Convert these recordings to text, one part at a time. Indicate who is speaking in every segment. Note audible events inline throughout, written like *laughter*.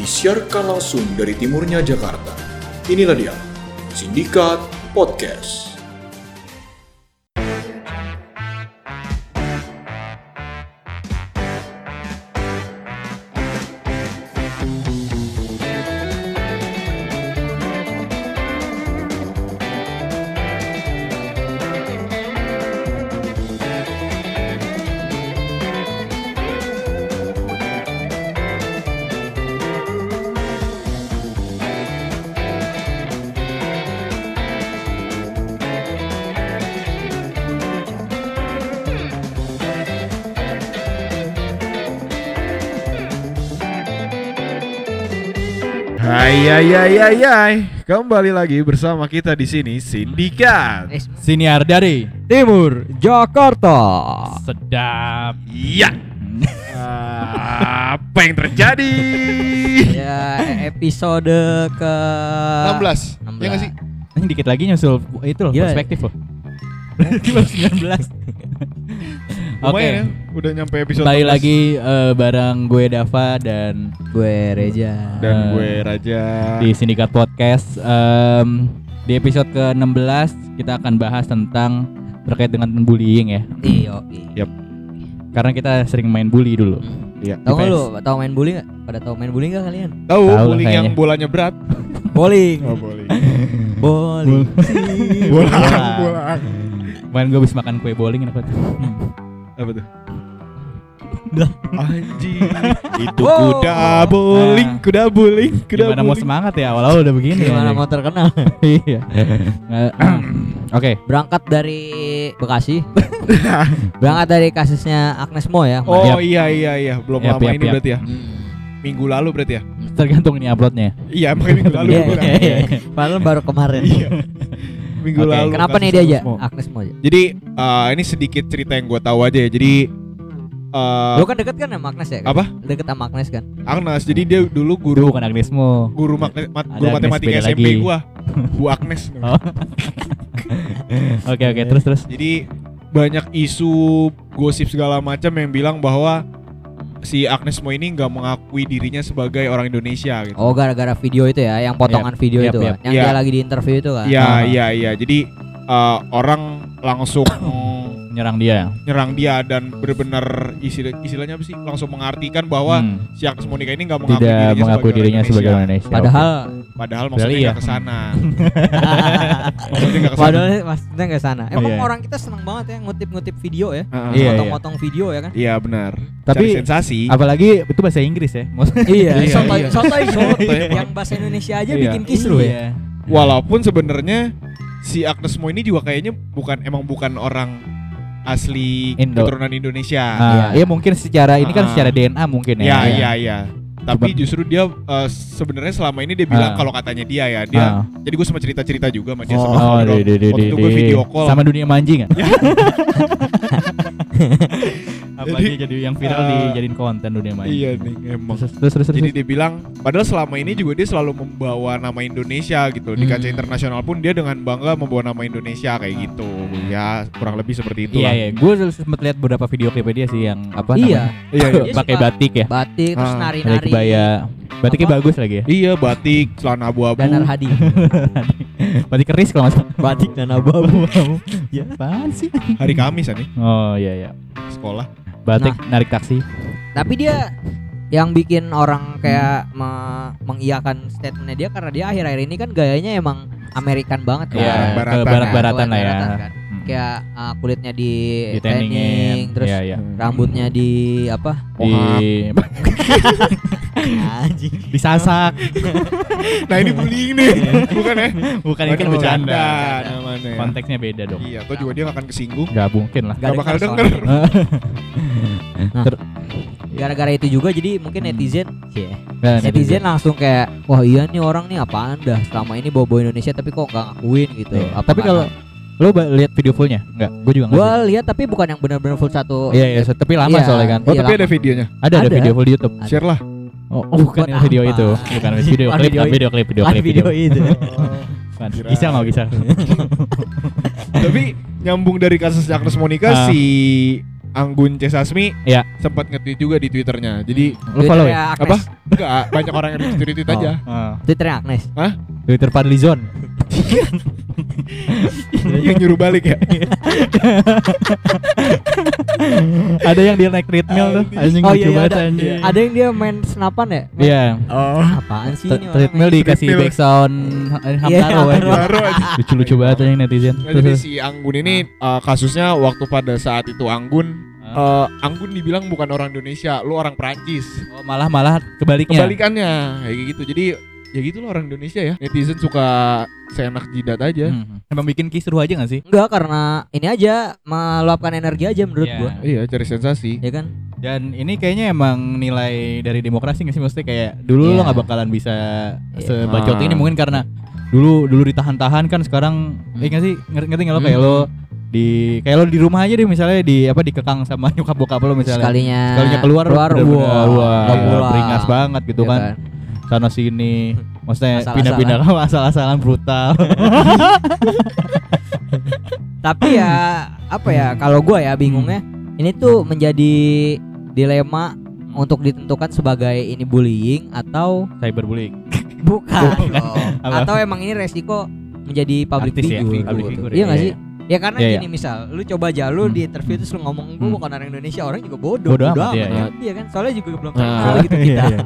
Speaker 1: disiarkan langsung dari timurnya Jakarta. Inilah dia, Sindikat Podcast.
Speaker 2: Hai hai hai. Kembali lagi bersama kita di sini Sindikat.
Speaker 3: Siniar dari
Speaker 4: Timur Jakarta.
Speaker 3: Sedap.
Speaker 2: Iya. *laughs* Apa yang terjadi?
Speaker 4: Ya episode ke
Speaker 5: 16.
Speaker 4: 16.
Speaker 5: Ya nggak sih?
Speaker 3: Ini dikit lagi nyusul itu loh
Speaker 4: Gila.
Speaker 3: perspektif loh. *laughs* Belum *laughs* 19. Oke.
Speaker 2: Lumayan ya, udah nyampe episode
Speaker 3: Kembali
Speaker 2: 16.
Speaker 3: lagi eh, bareng gue Dava dan
Speaker 4: gue Reja.
Speaker 2: dan gue Raja.
Speaker 3: di Sindikat Podcast. Em, di episode ke-16 kita akan bahas tentang terkait dengan bullying ya.
Speaker 4: Iyo.
Speaker 2: Yap.
Speaker 3: Karena kita sering main bully dulu.
Speaker 2: Iya.
Speaker 4: Tahu lu? Tahu main bully nggak? Pada tahu main bully nggak kalian?
Speaker 2: Tahu
Speaker 3: lah
Speaker 2: bowling yang
Speaker 3: kayaknya.
Speaker 2: bolanya berat. *laughs*
Speaker 4: Bowling.
Speaker 2: Oh, bowling. *laughs*
Speaker 4: Bowling. *laughs*
Speaker 2: Bolang, bolang.
Speaker 3: Kemarin gue habis makan kue bowling enak banget.
Speaker 2: Apa tuh?
Speaker 3: Dah.
Speaker 2: Anjing. Itu
Speaker 4: Wow.
Speaker 2: kuda bowling,
Speaker 3: Nah.
Speaker 2: kuda bowling, kuda
Speaker 3: Gimana mau semangat ya awal-awal udah begini.
Speaker 4: Gimana
Speaker 3: ya.
Speaker 4: mau terkenal? *laughs*
Speaker 3: Iya. *clears throat* Oke.
Speaker 4: Berangkat dari Bekasi. *laughs* Berangkat dari kasusnya Agnes Mo ya.
Speaker 2: Oh
Speaker 3: Yap.
Speaker 2: iya iya iya, belum
Speaker 3: Yap,
Speaker 2: lama
Speaker 3: yap,
Speaker 2: ini
Speaker 3: yap.
Speaker 2: berarti ya.
Speaker 4: Hmm.
Speaker 2: Minggu lalu berarti ya.
Speaker 3: Tergantung ini uploadnya.
Speaker 2: Iya, makanya minggu lalu
Speaker 4: Iya, iya, iya. Padahal baru kemarin.
Speaker 2: Iya. Minggu
Speaker 3: Oke.
Speaker 2: lalu.
Speaker 4: Kenapa nih dia aja?
Speaker 2: Agnes Mo. Jadi eh, ini sedikit cerita yang gue tahu aja ya. Jadi eh
Speaker 4: Lu kan deket kan sama Agnes ya? Kan?
Speaker 2: apa?
Speaker 4: Deket sama Agnes kan?
Speaker 2: Agnes. Jadi dia dulu
Speaker 3: Itu
Speaker 2: guru
Speaker 3: bukan Agnesmo.
Speaker 2: guru mak- mat-
Speaker 3: Ada
Speaker 2: guru
Speaker 3: Agnes
Speaker 2: matematika
Speaker 3: beda
Speaker 2: SMP
Speaker 3: lagi.
Speaker 2: gua. *laughs* Bu Agnes.
Speaker 3: Oh. *laughs* Oke oke terus terus.
Speaker 2: Jadi banyak isu gosip segala macam yang bilang bahwa si Agnes Mo ini nggak mengakui dirinya sebagai orang Indonesia gitu.
Speaker 4: Oh gara-gara video itu ya, yang potongan video
Speaker 3: Yap,
Speaker 4: itu
Speaker 3: yap.
Speaker 4: kan, yang
Speaker 2: Iya.
Speaker 4: dia lagi di interview itu kan.
Speaker 2: Iya,
Speaker 3: Ah.
Speaker 2: iya, iya. Jadi eh, orang langsung *coughs*
Speaker 3: Nyerang dia.
Speaker 2: nyerang dia dan benar-benar istilah, istilahnya apa sih? Langsung mengartikan bahwa
Speaker 3: Hmm.
Speaker 2: si Agnes Monica ini nggak mengakui
Speaker 3: Tidak
Speaker 2: dirinya
Speaker 3: mengakui
Speaker 2: sebagai
Speaker 3: dirinya
Speaker 2: orang
Speaker 3: sebagai orang
Speaker 2: Indonesia.
Speaker 4: Padahal
Speaker 2: Padahal maksudnya
Speaker 3: iya.
Speaker 2: nggak ke sana. *laughs* maksudnya nggak ke sana.
Speaker 4: padahal maksudnya nggak sana. Emang
Speaker 3: Iya.
Speaker 4: orang kita seneng banget ya ngutip-ngutip video ya,
Speaker 2: Heeh.
Speaker 3: Iya,
Speaker 4: potong-potong video ya kan.
Speaker 2: Iya benar.
Speaker 3: Tapi
Speaker 2: Cari sensasi.
Speaker 3: Apalagi itu bahasa Inggris ya. *laughs* Maksudnya
Speaker 4: iya,
Speaker 2: Iya,
Speaker 4: sotoy,
Speaker 2: iya.
Speaker 4: sotoy, yang *laughs* bahasa Indonesia aja
Speaker 2: Iya.
Speaker 4: bikin kisruh ya.
Speaker 3: Iya.
Speaker 2: Walaupun sebenarnya si Agnes Mo ini juga kayaknya bukan emang bukan orang asli
Speaker 3: Indo.
Speaker 2: keturunan Indonesia.
Speaker 3: Ah,
Speaker 4: Iya.
Speaker 3: iya mungkin secara ini kan
Speaker 2: Ah.
Speaker 3: secara DNA mungkin
Speaker 2: Iya
Speaker 3: ya.
Speaker 2: iya iya. Tapi
Speaker 3: Cuman-
Speaker 2: justru dia eh, sebenarnya selama ini dia bilang
Speaker 3: Ah.
Speaker 2: kalau katanya dia ya dia.
Speaker 3: Ah.
Speaker 2: Jadi gue sempat cerita cerita juga sama dia
Speaker 3: Oh,
Speaker 2: sempat ngobrol.
Speaker 3: di, di, di,
Speaker 2: Waktu
Speaker 3: di,
Speaker 2: itu gue
Speaker 3: di.
Speaker 2: video call.
Speaker 3: sama dunia mancing kan? *laughs* Apa
Speaker 2: Jadi,
Speaker 3: jadi yang viral
Speaker 2: ah,
Speaker 3: dijadiin konten dunia mancing.
Speaker 2: Iya nih emang.
Speaker 3: Terus terus terus. terus.
Speaker 2: Jadi dia bilang padahal selama ini juga dia selalu membawa nama Indonesia gitu di kancah
Speaker 4: Hmm.
Speaker 2: internasional pun dia dengan bangga membawa nama Indonesia kayak gitu. Ya kurang lebih seperti itu
Speaker 3: Iya
Speaker 2: lah.
Speaker 3: iya, gue sempat lihat beberapa video klipnya dia sih yang apa
Speaker 4: Iya,
Speaker 2: Iya, iya. *laughs*
Speaker 4: Dia
Speaker 3: pakai batik ya,
Speaker 4: batik terus
Speaker 2: Ah,
Speaker 4: nari-nari.
Speaker 3: kebaya, batiknya
Speaker 4: Apa?
Speaker 3: bagus lagi ya,
Speaker 2: Iya batik, celana abu-abu.
Speaker 4: Danar Hadi. *laughs*
Speaker 3: batik keris kalau salah.
Speaker 4: batik dan abu-abu. *laughs*
Speaker 3: ya apaan sih?
Speaker 2: Hari Kamis nih
Speaker 3: Oh iya iya,
Speaker 2: sekolah.
Speaker 3: batik narik taksi.
Speaker 4: Tapi dia yang bikin orang kayak me- mengiyakan statementnya dia karena dia akhir-akhir ini kan gayanya emang American banget kan.
Speaker 3: Iya,
Speaker 2: barat-baratan.
Speaker 3: ke barat-baratan lah ya.
Speaker 4: Kan.
Speaker 3: Hmm.
Speaker 4: Kayak uh, kulitnya di,
Speaker 3: Di tanningin,
Speaker 4: tanning, terus
Speaker 3: iya iya.
Speaker 4: rambutnya di apa?
Speaker 3: Di *laughs*
Speaker 4: Anjing.
Speaker 3: disasak. *laughs*
Speaker 2: Nah ini bullying nih, bukan ya?
Speaker 3: Bukan ini kan bercanda.
Speaker 2: namanya. ya.
Speaker 3: Konteksnya beda dong.
Speaker 2: Iya, atau juga dia gak akan kesinggung.
Speaker 3: Gak mungkin lah.
Speaker 2: Gak bakal
Speaker 4: soalnya.
Speaker 2: denger. *laughs*
Speaker 4: Nah, Gara-gara itu juga jadi mungkin
Speaker 3: Hmm.
Speaker 4: netizen, yeah.
Speaker 3: Nah,
Speaker 4: netizen langsung kayak wah iya nih orang nih apaan dah selama ini bawa-bawa Indonesia tapi kok nggak ngakuin gitu.
Speaker 3: Iya.
Speaker 4: Apa
Speaker 3: Tapi kalau lo ba- lihat video fullnya? Enggak, gue juga
Speaker 4: gua
Speaker 3: enggak.
Speaker 4: lihat tapi bukan yang benar-benar full satu.
Speaker 3: Iya iya, so- tapi lama
Speaker 4: Iya.
Speaker 3: soalnya kan.
Speaker 2: Oh
Speaker 4: Iya,
Speaker 2: tapi
Speaker 4: lama.
Speaker 2: ada videonya.
Speaker 3: Ada ada
Speaker 4: Ada.
Speaker 3: video full di YouTube.
Speaker 4: Ada.
Speaker 2: Share lah.
Speaker 3: Oh, oh, bukan yang video
Speaker 4: apa?
Speaker 3: itu. Bukan video klip,
Speaker 4: video
Speaker 3: video klip, video klip,
Speaker 4: video itu.
Speaker 3: Bukan. Gisel mau Gisel. *laughs*
Speaker 2: tapi nyambung dari kasus Agnes Monica
Speaker 3: Ah.
Speaker 2: si Anggun C Sasmi
Speaker 3: Iya.
Speaker 2: sempat nge-tweet juga di Twitternya. Jadi
Speaker 3: Lu follow ya?
Speaker 4: Agnes.
Speaker 2: apa? Enggak, banyak orang yang retweet *laughs*
Speaker 3: Oh,
Speaker 2: aja.
Speaker 3: oh.
Speaker 4: Twitternya Agnes.
Speaker 3: Twitter Padlizon. *laughs*
Speaker 2: yang nyuruh balik ya.
Speaker 3: ada yang dia naik treadmill tuh. Anjing
Speaker 4: Oh
Speaker 3: lucu
Speaker 4: iya, iya
Speaker 3: banget
Speaker 4: ada,
Speaker 3: anjing.
Speaker 4: ada yang dia main senapan ya?
Speaker 3: Iya.
Speaker 2: Oh.
Speaker 4: Apaan sih ini
Speaker 3: Treadmill dikasih background eh,
Speaker 4: Iya,
Speaker 3: Hamtaro.
Speaker 2: Baru aja.
Speaker 3: Lucu-lucu banget anjing netizen.
Speaker 2: Jadi si Anggun ini uh, kasusnya waktu pada saat itu Anggun uh, Anggun dibilang bukan orang Indonesia, lu orang Prancis.
Speaker 3: Oh, malah malah kebaliknya.
Speaker 2: Kebalikannya kayak gitu. Jadi ya gitu loh orang Indonesia ya. Netizen suka seenak jidat aja.
Speaker 3: Hmm. Emang bikin kisruh aja gak sih?
Speaker 4: Enggak karena ini aja meluapkan energi aja menurut
Speaker 3: Iya.
Speaker 4: gua.
Speaker 2: Iya, cari sensasi.
Speaker 4: Ya kan?
Speaker 3: Dan ini kayaknya emang nilai dari demokrasi nggak sih maksudnya kayak dulu
Speaker 4: Iya.
Speaker 3: lo nggak bakalan bisa
Speaker 4: Iya.
Speaker 3: sebacot
Speaker 2: Ah.
Speaker 3: ini mungkin karena dulu dulu ditahan-tahan kan sekarang
Speaker 4: Hmm.
Speaker 3: eh nggak sih ngerti ngerti nggak lo kayak
Speaker 2: Hmm.
Speaker 3: lo di kayak lo di rumah aja deh misalnya di apa dikekang sama nyokap bokap lo misalnya
Speaker 4: Sekalinya
Speaker 3: sekalinya keluar,
Speaker 4: keluar wah,
Speaker 3: wah, beringas banget gitu
Speaker 4: Ya
Speaker 3: kan. Sana sini. Maksudnya pindah-pindah ke *laughs* asal-asalan brutal. *laughs*
Speaker 4: Tapi ya apa ya kalau gua ya bingungnya ini tuh menjadi dilema untuk ditentukan sebagai ini bullying atau
Speaker 3: cyberbullying. *laughs*
Speaker 4: Bukan. Atau emang ini resiko menjadi public
Speaker 3: Artis ya,
Speaker 4: figure,
Speaker 3: public
Speaker 4: gitu.
Speaker 3: figure,
Speaker 4: iya
Speaker 3: iya,
Speaker 4: nggak
Speaker 3: iya.
Speaker 4: sih? Ya karena
Speaker 3: Iya,
Speaker 4: gini misal lu coba aja lu
Speaker 3: Hmm.
Speaker 4: di interview terus lu ngomong gue
Speaker 3: Hmm.
Speaker 4: bukan orang Indonesia orang juga bodoh.
Speaker 3: Bodoh amat, iya,
Speaker 4: iya. Kan? Soalnya juga belum
Speaker 2: Nah.
Speaker 4: kenal gitu kita.
Speaker 3: Iya, iya.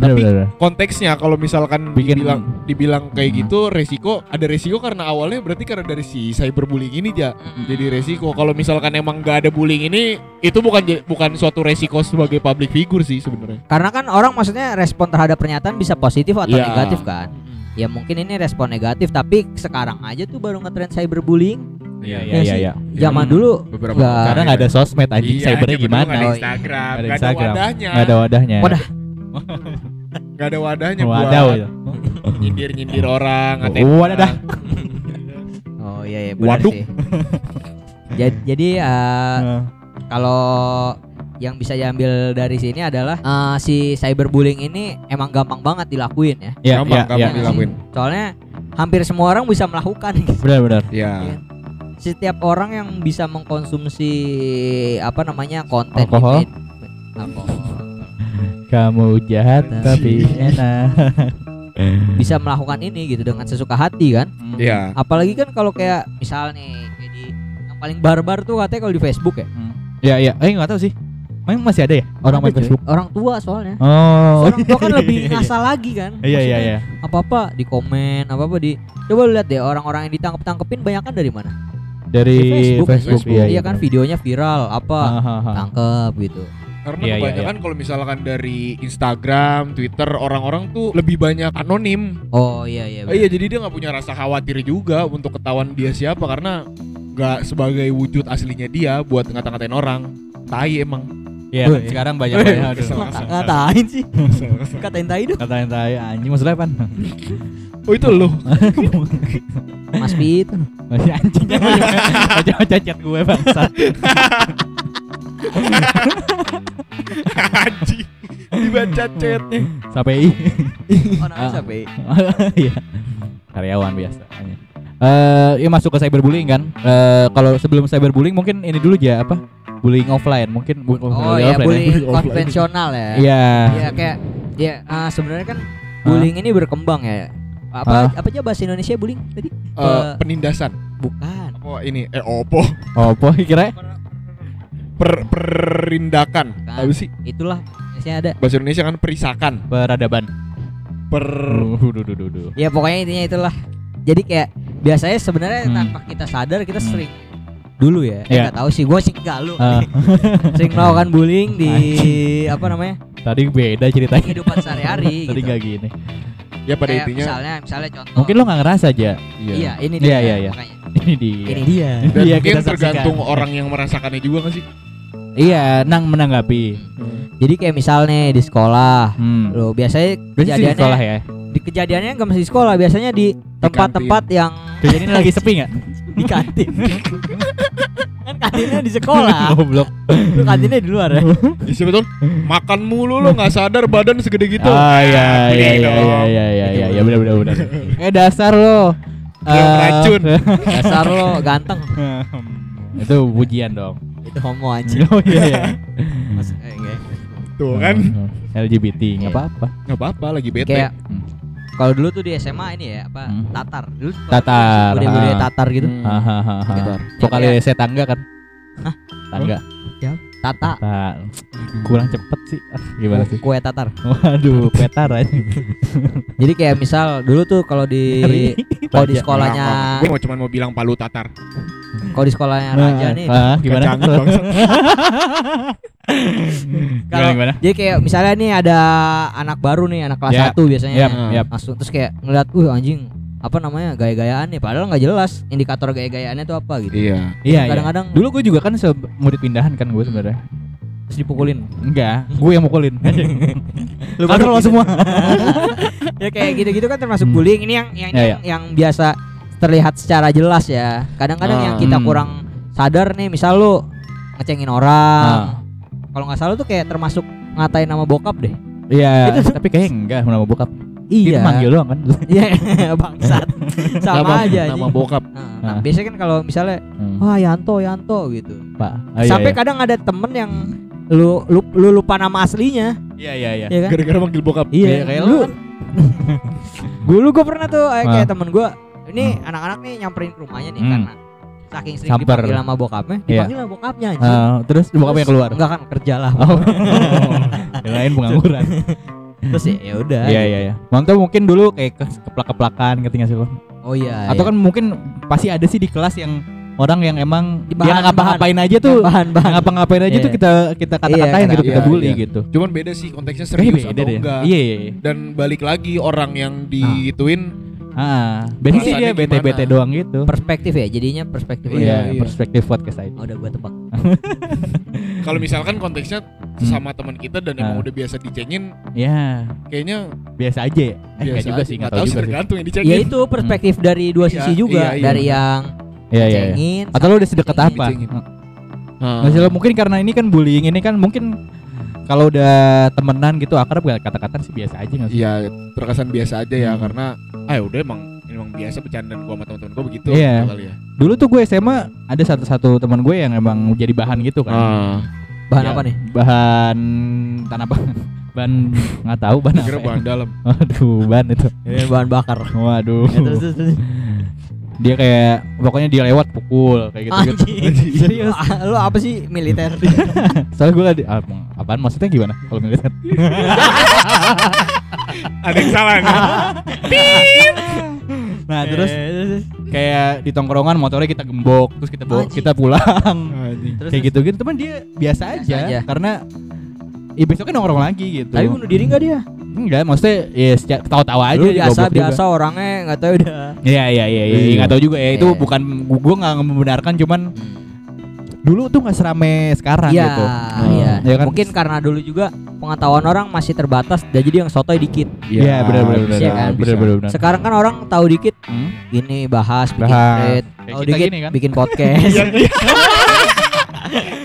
Speaker 3: Bener,
Speaker 2: Tapi-
Speaker 3: bener, bener.
Speaker 2: Konteksnya kalau misalkan
Speaker 3: Bikin-
Speaker 2: dibilang dibilang kayak
Speaker 3: Hmm.
Speaker 2: gitu resiko ada resiko karena awalnya berarti karena dari si cyberbullying ini ya
Speaker 4: Mm-mm.
Speaker 2: jadi resiko. Kalau misalkan emang nggak ada bullying ini itu bukan bukan suatu resiko sebagai public figure sih sebenarnya.
Speaker 4: karena kan orang maksudnya respon terhadap pernyataan bisa positif atau
Speaker 2: Iya.
Speaker 4: negatif kan ya mungkin ini respon negatif tapi sekarang aja tuh baru ngetren cyberbullying
Speaker 3: Iya,
Speaker 4: Ya
Speaker 3: iya, iya, iya.
Speaker 4: zaman
Speaker 2: Hmm.
Speaker 4: dulu
Speaker 2: Beberapa
Speaker 4: nggak-
Speaker 3: Karena nggak ada sosmed anjing
Speaker 2: Iya,
Speaker 3: cybernya gimana?
Speaker 2: ada
Speaker 4: Oh, iya.
Speaker 2: Instagram,
Speaker 3: Nggak ada Instagram.
Speaker 2: wadahnya.
Speaker 3: Nggak ada wadahnya.
Speaker 4: Wadah.
Speaker 2: Nggak ada wadahnya buat
Speaker 3: Wadah. ya.
Speaker 2: nyindir-nyindir orang,
Speaker 3: Oh, wadah dah.
Speaker 4: oh iya iya benar
Speaker 2: Waduk.
Speaker 4: sih jadi, jadi eh,
Speaker 3: Nah,
Speaker 4: kalau yang bisa diambil dari sini adalah eh, si cyberbullying ini emang gampang banget dilakuin ya.
Speaker 3: Iya,
Speaker 2: gampang,
Speaker 3: iya,
Speaker 2: gampang
Speaker 3: iya.
Speaker 4: Iya
Speaker 2: dilakuin.
Speaker 4: Soalnya hampir semua orang bisa melakukan.
Speaker 3: Benar-benar.
Speaker 2: Ya.
Speaker 4: Setiap orang yang bisa mengkonsumsi apa namanya konten
Speaker 3: Alkohol?
Speaker 4: alkohol
Speaker 3: Kamu jahat
Speaker 4: Nah.
Speaker 3: tapi enak. *laughs*
Speaker 4: bisa melakukan ini gitu dengan sesuka hati kan.
Speaker 2: Iya.
Speaker 4: Apalagi kan kalau kayak misal nih kayak di yang paling barbar tuh katanya kalau di Facebook ya.
Speaker 3: Iya, iya. Eh nggak tahu sih. Emang masih ada ya orang main. Facebook?
Speaker 4: Orang tua soalnya.
Speaker 3: Oh.
Speaker 4: Orang tua kan lebih *laughs* ngasal lagi kan.
Speaker 3: Iya, iya, iya.
Speaker 4: apa-apa di komen, apa-apa di Coba lihat deh orang-orang yang ditangkap-tangkepin banyak kan dari mana?
Speaker 3: Dari
Speaker 4: Di Facebook,
Speaker 3: Facebook,
Speaker 4: aja.
Speaker 3: iya,
Speaker 4: iya kan videonya viral apa tangkep gitu.
Speaker 2: Karena
Speaker 3: Iya, iya,
Speaker 2: kebanyakan kalau misalkan dari Instagram, Twitter, orang-orang tuh lebih banyak anonim.
Speaker 4: Oh iya iya.
Speaker 2: Oh, iya, jadi dia nggak punya rasa khawatir juga untuk ketahuan dia siapa karena nggak sebagai wujud aslinya dia buat ngata-ngatain orang. Tai emang.
Speaker 3: Iya,
Speaker 4: iya.
Speaker 3: sekarang banyak
Speaker 2: Eh,
Speaker 3: banyak aduh.
Speaker 2: kesel.
Speaker 4: Ngata- ngatain sih. Katain tai dong.
Speaker 3: Katain tai anjing maksudnya apa?
Speaker 2: Oh itu lo.
Speaker 4: Mas Pit. *laughs*
Speaker 3: Masih anjing Macam cacat gue bangsa. *laughs*
Speaker 2: Anjing. Dibaca chatnya.
Speaker 3: Sampai *laughs*
Speaker 4: Oh namanya
Speaker 3: Ah.
Speaker 4: siapa? ya? *laughs*
Speaker 3: Iya. Karyawan biasa. Eh, ya masuk ke cyberbullying kan. Eh, kalau sebelum cyberbullying mungkin ini dulu aja apa? Bullying offline mungkin bu-
Speaker 4: Oh iya
Speaker 3: offline ya.
Speaker 4: bullying
Speaker 2: Bullying offline.
Speaker 4: konvensional ya.
Speaker 3: Iya.
Speaker 4: Iya kayak ya ah, sebenarnya kan bullying ini berkembang ya. Apa apa aja bahasa Indonesia bullying tadi?
Speaker 2: Eh, penindasan.
Speaker 4: Bukan.
Speaker 2: Apa ini? Eh opo.
Speaker 3: Apa kira?
Speaker 2: Per perindakan.
Speaker 4: Bukan.
Speaker 2: Apa sih?
Speaker 4: Itulah Indonesia ada.
Speaker 2: Bahasa Indonesia kan perisakan.
Speaker 3: Peradaban.
Speaker 2: Per
Speaker 3: Duh, duh, duh, duh, duh.
Speaker 4: Ya pokoknya intinya itulah. Jadi kayak biasanya sebenarnya
Speaker 3: Hmm.
Speaker 4: tanpa kita sadar kita
Speaker 3: Hmm.
Speaker 4: sering dulu ya. Eh,
Speaker 3: Iya.
Speaker 4: nggak tahu sih gue sih enggak lu.
Speaker 3: Ah, *laughs*
Speaker 4: sering melakukan bullying di apa namanya?
Speaker 3: tadi beda ceritanya.
Speaker 4: kehidupan sehari-hari
Speaker 3: Tadi
Speaker 4: gitu.
Speaker 3: gak gini.
Speaker 2: ya pada
Speaker 4: Kayak
Speaker 2: intinya
Speaker 4: misalnya misalnya contoh.
Speaker 3: Mungkin lo gak ngerasa aja.
Speaker 4: Iya, ini
Speaker 3: Iya,
Speaker 4: dia.
Speaker 3: iya, iya.
Speaker 4: makanya.
Speaker 3: Ini dia.
Speaker 4: Ini dia.
Speaker 2: dan
Speaker 3: Iya,
Speaker 2: mungkin
Speaker 3: kita saksikan.
Speaker 2: tergantung orang yang merasakannya juga kan sih.
Speaker 3: Iya, nang menanggapi.
Speaker 4: Jadi kayak misalnya di sekolah,
Speaker 3: Hmm.
Speaker 4: lo biasanya
Speaker 3: sih di
Speaker 4: kejadiannya
Speaker 3: sekolah ya.
Speaker 4: di kejadiannya nggak mesti di sekolah, biasanya di tempat-tempat yang
Speaker 3: Kejadian lagi sepi gak?
Speaker 4: di kantin. kan kantinnya di sekolah.
Speaker 3: Goblok.
Speaker 4: Lu kantinnya di luar ya.
Speaker 2: Ya, siapa tahu makan mulu lo nggak sadar badan segede gitu.
Speaker 3: Ah iya iya iya
Speaker 2: dong.
Speaker 3: iya iya iya iya iya benar benar benar. Eh dasar lo. Eh,
Speaker 2: racun.
Speaker 4: Dasar lo ganteng.
Speaker 3: Itu pujian dong.
Speaker 4: Itu homo anjing. *laughs*
Speaker 3: Oh iya iya.
Speaker 4: Mas, eh, enggak.
Speaker 2: Tuh kan. *laughs*
Speaker 3: LGBT
Speaker 4: Iya.
Speaker 3: nggak apa-apa.
Speaker 2: Nggak apa-apa lagi bete.
Speaker 4: Kayak
Speaker 3: Hmm.
Speaker 4: kalau dulu tuh di SMA ini ya apa
Speaker 3: Hmm.
Speaker 4: Tatar. Dulu
Speaker 3: Tatar,
Speaker 4: Budaya-budaya
Speaker 3: ah.
Speaker 4: Tatar gitu.
Speaker 2: Hmm.
Speaker 3: Hahaha.
Speaker 4: Gitu.
Speaker 3: Vokalis saya tangga kan?
Speaker 4: Hah?
Speaker 3: Tangga.
Speaker 4: Tata.
Speaker 3: Tak. Kurang cepet sih. Ah, gimana sih?
Speaker 4: Kue Tatar.
Speaker 3: Waduh, *laughs* petar aja.
Speaker 4: Jadi kayak misal dulu tuh kalau di kalau di sekolahnya
Speaker 2: Gue mau cuman mau bilang Palu Tatar.
Speaker 4: Kalau di sekolahnya raja nih
Speaker 3: Ah, gimana? *laughs* Gimana *laughs*
Speaker 4: Kalau-? Jadi kayak misalnya nih ada anak baru nih, anak kelas
Speaker 3: Yap.
Speaker 4: 1 biasanya.
Speaker 3: Yap, yap.
Speaker 4: Langsung terus kayak ngeliat, "Uh, anjing, apa namanya? gaya-gayaan nih." Padahal nggak jelas indikator gaya-gayaannya itu apa gitu.
Speaker 2: Iya.
Speaker 3: Iya,
Speaker 4: Kadang-kadang
Speaker 3: Dulu gue juga kan murid pindahan kan gue sebenarnya.
Speaker 4: terus dipukulin.
Speaker 3: Enggak, gue yang mukulin. *laughs*
Speaker 4: Lu
Speaker 3: lo semua.
Speaker 4: ya kayak gitu-gitu kan termasuk
Speaker 3: Hmm.
Speaker 4: bullying. Ini yang yang
Speaker 3: Ya,
Speaker 4: yang, yang biasa terlihat secara jelas ya. Kadang-kadang
Speaker 2: Ah.
Speaker 4: yang kita
Speaker 3: Hmm.
Speaker 4: kurang sadar nih, misal lu ngecengin orang.
Speaker 3: Ah.
Speaker 4: Kalau nggak salah tuh kayak termasuk ngatain nama bokap deh.
Speaker 3: Iya, *laughs*
Speaker 4: Itu tuh-
Speaker 3: tapi kayaknya enggak nama bokap. Itu
Speaker 4: Iya.
Speaker 3: manggil doang kan. *laughs*
Speaker 4: Iya, *laughs* bangsat. Sama
Speaker 2: nama,
Speaker 4: aja
Speaker 2: Nama
Speaker 4: anjing.
Speaker 2: bokap.
Speaker 4: Nah, nah,
Speaker 3: Ah.
Speaker 4: biasanya kan kalau misalnya
Speaker 3: Hmm.
Speaker 4: wah Yanto Yanto gitu.
Speaker 3: Pak. Ah, iya,
Speaker 4: Sampai
Speaker 3: iya.
Speaker 4: kadang ada temen yang lu lu, lu lupa nama aslinya,
Speaker 3: Iya, iya, iya.
Speaker 4: ya kan?
Speaker 2: Gara-gara manggil bokap.
Speaker 4: Iya,
Speaker 3: Kayak- kayak
Speaker 4: lu.
Speaker 3: kan.
Speaker 4: Dulu gue pernah tuh eh, kayak
Speaker 3: Ah.
Speaker 4: temen gue, ini anak-anak nih nyamperin ke rumahnya nih
Speaker 3: Hmm.
Speaker 4: karena saking sering
Speaker 3: Samper.
Speaker 4: dipanggil sama bokapnya,
Speaker 3: Iya.
Speaker 4: dipanggil sama bokapnya anjing.
Speaker 3: Ah, terus bokapnya
Speaker 4: Terus,
Speaker 3: keluar.
Speaker 4: Enggak kan kerja lah.
Speaker 3: Oh. *laughs* Yang lain pengangguran. *laughs*
Speaker 4: Terus ya ya udah.
Speaker 3: Iya, iya, iya. Mantap mungkin dulu kayak ke- keplak-keplakan ngerti nggak sih lo?
Speaker 4: Oh iya.
Speaker 3: Atau
Speaker 4: iya.
Speaker 3: kan mungkin pasti ada sih di kelas yang orang yang emang
Speaker 4: Di
Speaker 3: dia
Speaker 4: bahan-
Speaker 3: ngapa-ngapain aja tuh
Speaker 4: bahan-bahan.
Speaker 3: ngapa-ngapain aja
Speaker 4: Iya.
Speaker 3: tuh kita kita kata-katain
Speaker 4: Iya,
Speaker 3: gitu kita
Speaker 2: iya,
Speaker 3: bully
Speaker 2: iya.
Speaker 3: gitu.
Speaker 2: Cuman beda sih konteksnya
Speaker 3: Kayaknya
Speaker 2: serius
Speaker 3: beda
Speaker 2: atau
Speaker 3: deh.
Speaker 2: enggak.
Speaker 3: Iya, iya. iya.
Speaker 2: Dan balik lagi orang yang digituin
Speaker 3: Ah, biasanya sih dia bete-bete
Speaker 2: gimana?
Speaker 3: doang gitu.
Speaker 4: perspektif ya, jadinya perspektif.
Speaker 2: Iya,
Speaker 3: perspektif podcast aja.
Speaker 4: Oh, udah gue tebak. *laughs*
Speaker 2: kalau misalkan konteksnya sama teman kita dan emang
Speaker 3: Ah.
Speaker 2: udah biasa dicengin
Speaker 3: Ya,
Speaker 2: kayaknya
Speaker 3: biasa aja ya. Eh,
Speaker 2: biasa
Speaker 3: enggak juga sih,
Speaker 2: Nggak
Speaker 3: enggak tahu
Speaker 2: sih tergantung yang dicengin.
Speaker 4: Ya itu perspektif dari dua
Speaker 2: Iya,
Speaker 4: sisi juga,
Speaker 2: iya, iya.
Speaker 4: dari yang
Speaker 3: Iya, iya. iya.
Speaker 4: cengin.
Speaker 3: Atau lo udah sedekat apa?
Speaker 2: Ah.
Speaker 3: Masih lo mungkin karena ini kan bullying ini kan mungkin kalau udah temenan gitu akrab gak kata-kata sih biasa aja nggak sih?
Speaker 2: Iya, terkesan biasa aja ya
Speaker 3: Hmm.
Speaker 2: karena ah ya udah emang emang biasa bercandaan gua sama teman-teman gua begitu
Speaker 3: Iya.
Speaker 2: gitu kali ya.
Speaker 3: Dulu tuh gue SMA ada satu-satu teman gue yang emang jadi bahan gitu kan.
Speaker 2: Ah,
Speaker 4: Bahan
Speaker 3: Ya,
Speaker 4: apa nih?
Speaker 3: Bahan tanah bahan *laughs* bahan nggak tahu bahan
Speaker 2: kira
Speaker 3: apa. ya.
Speaker 2: bahan dalam. *laughs*
Speaker 3: Waduh, bahan itu.
Speaker 4: Bahan bakar.
Speaker 3: Waduh.
Speaker 4: Ya, terus, terus, terus. *laughs*
Speaker 3: Dia kayak pokoknya dia lewat pukul kayak gitu gitu. *laughs*
Speaker 4: Serius? Lu apa sih militer? *laughs*
Speaker 3: Soalnya gue lagi ah, apaan maksudnya gimana kalau militer? *laughs*
Speaker 2: Ada yang salah nih.
Speaker 3: Nah, terus
Speaker 4: Eh, terus.
Speaker 3: kayak di tongkrongan motornya kita gembok, terus kita bawa kita pulang.
Speaker 4: Terus,
Speaker 3: kayak gitu-gitu teman dia biasa
Speaker 4: Biasa
Speaker 3: aja,
Speaker 4: aja.
Speaker 3: karena ya besoknya nongkrong lagi gitu.
Speaker 4: Tapi bunuh diri enggak dia?
Speaker 3: enggak, maksudnya ya secara- tahu-tahu aja
Speaker 4: Lu biasa
Speaker 3: goblok juga.
Speaker 4: biasa orangnya enggak tahu udah.
Speaker 3: Iya iya iya iya
Speaker 2: Iya.
Speaker 3: nggak tahu juga ya itu
Speaker 4: Iya.
Speaker 3: bukan gua nggak membenarkan cuman dulu tuh nggak serame sekarang
Speaker 4: Iya,
Speaker 3: gitu.
Speaker 4: iya.
Speaker 3: Ya kan?
Speaker 4: Mungkin karena dulu juga pengetahuan orang masih terbatas dan jadi yang sotoy dikit.
Speaker 3: Iya benar benar benar.
Speaker 4: Iya kan?
Speaker 3: Benar benar benar.
Speaker 4: Sekarang kan orang tahu dikit
Speaker 3: Hmm?
Speaker 4: ini bahas bikin
Speaker 3: Bahas.
Speaker 4: tahu dikit
Speaker 3: gini kan?
Speaker 4: bikin *laughs* podcast.
Speaker 2: Iya, iya.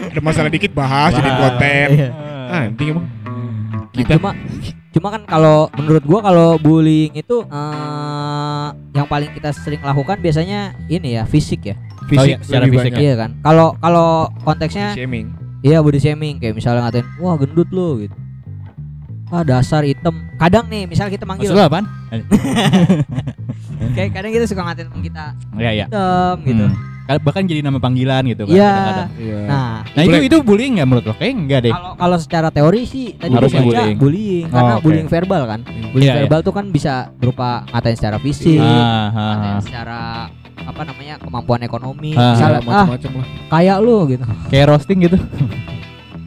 Speaker 2: Ada masalah dikit bahas, jadi
Speaker 3: Bahas.
Speaker 2: konten.
Speaker 4: Iya.
Speaker 2: Ah, anjing emang.
Speaker 4: Nah,
Speaker 2: Kita
Speaker 4: cuma cuma kan kalau menurut gua kalau bullying itu eh, yang paling kita sering lakukan biasanya ini ya fisik ya.
Speaker 3: Oh iya, secara fisik
Speaker 2: banyak.
Speaker 4: Iya kan? Kalau kalau konteksnya
Speaker 2: Shaming.
Speaker 4: iya body shaming kayak misalnya ngatain wah gendut lu gitu. Ah dasar hitam. Kadang nih misal kita manggil
Speaker 3: Maksud apaan? *laughs*
Speaker 4: kayak kadang kita suka ngatain kita
Speaker 3: Iya iya.
Speaker 4: hitam gitu.
Speaker 3: Hmm. Bahkan jadi nama panggilan gitu kan
Speaker 4: Iya.
Speaker 3: kadang-kadang.
Speaker 2: Iya.
Speaker 4: Nah,
Speaker 3: Nah itu itu bullying nggak menurut lo? Kayaknya enggak deh.
Speaker 4: kalau kalau secara teori sih tadi
Speaker 3: Harusnya
Speaker 4: baca
Speaker 3: bullying.
Speaker 4: bullying, karena
Speaker 3: Oh, oke.
Speaker 4: bullying verbal kan. Bullying
Speaker 3: Iya, iya.
Speaker 4: verbal tuh kan bisa berupa ngatain secara fisik,
Speaker 3: Ah, ah,
Speaker 4: ngatain secara apa namanya kemampuan ekonomi,
Speaker 3: Ah,
Speaker 4: misalnya ah
Speaker 2: lah.
Speaker 4: kayak lu gitu.
Speaker 3: Kayak roasting gitu.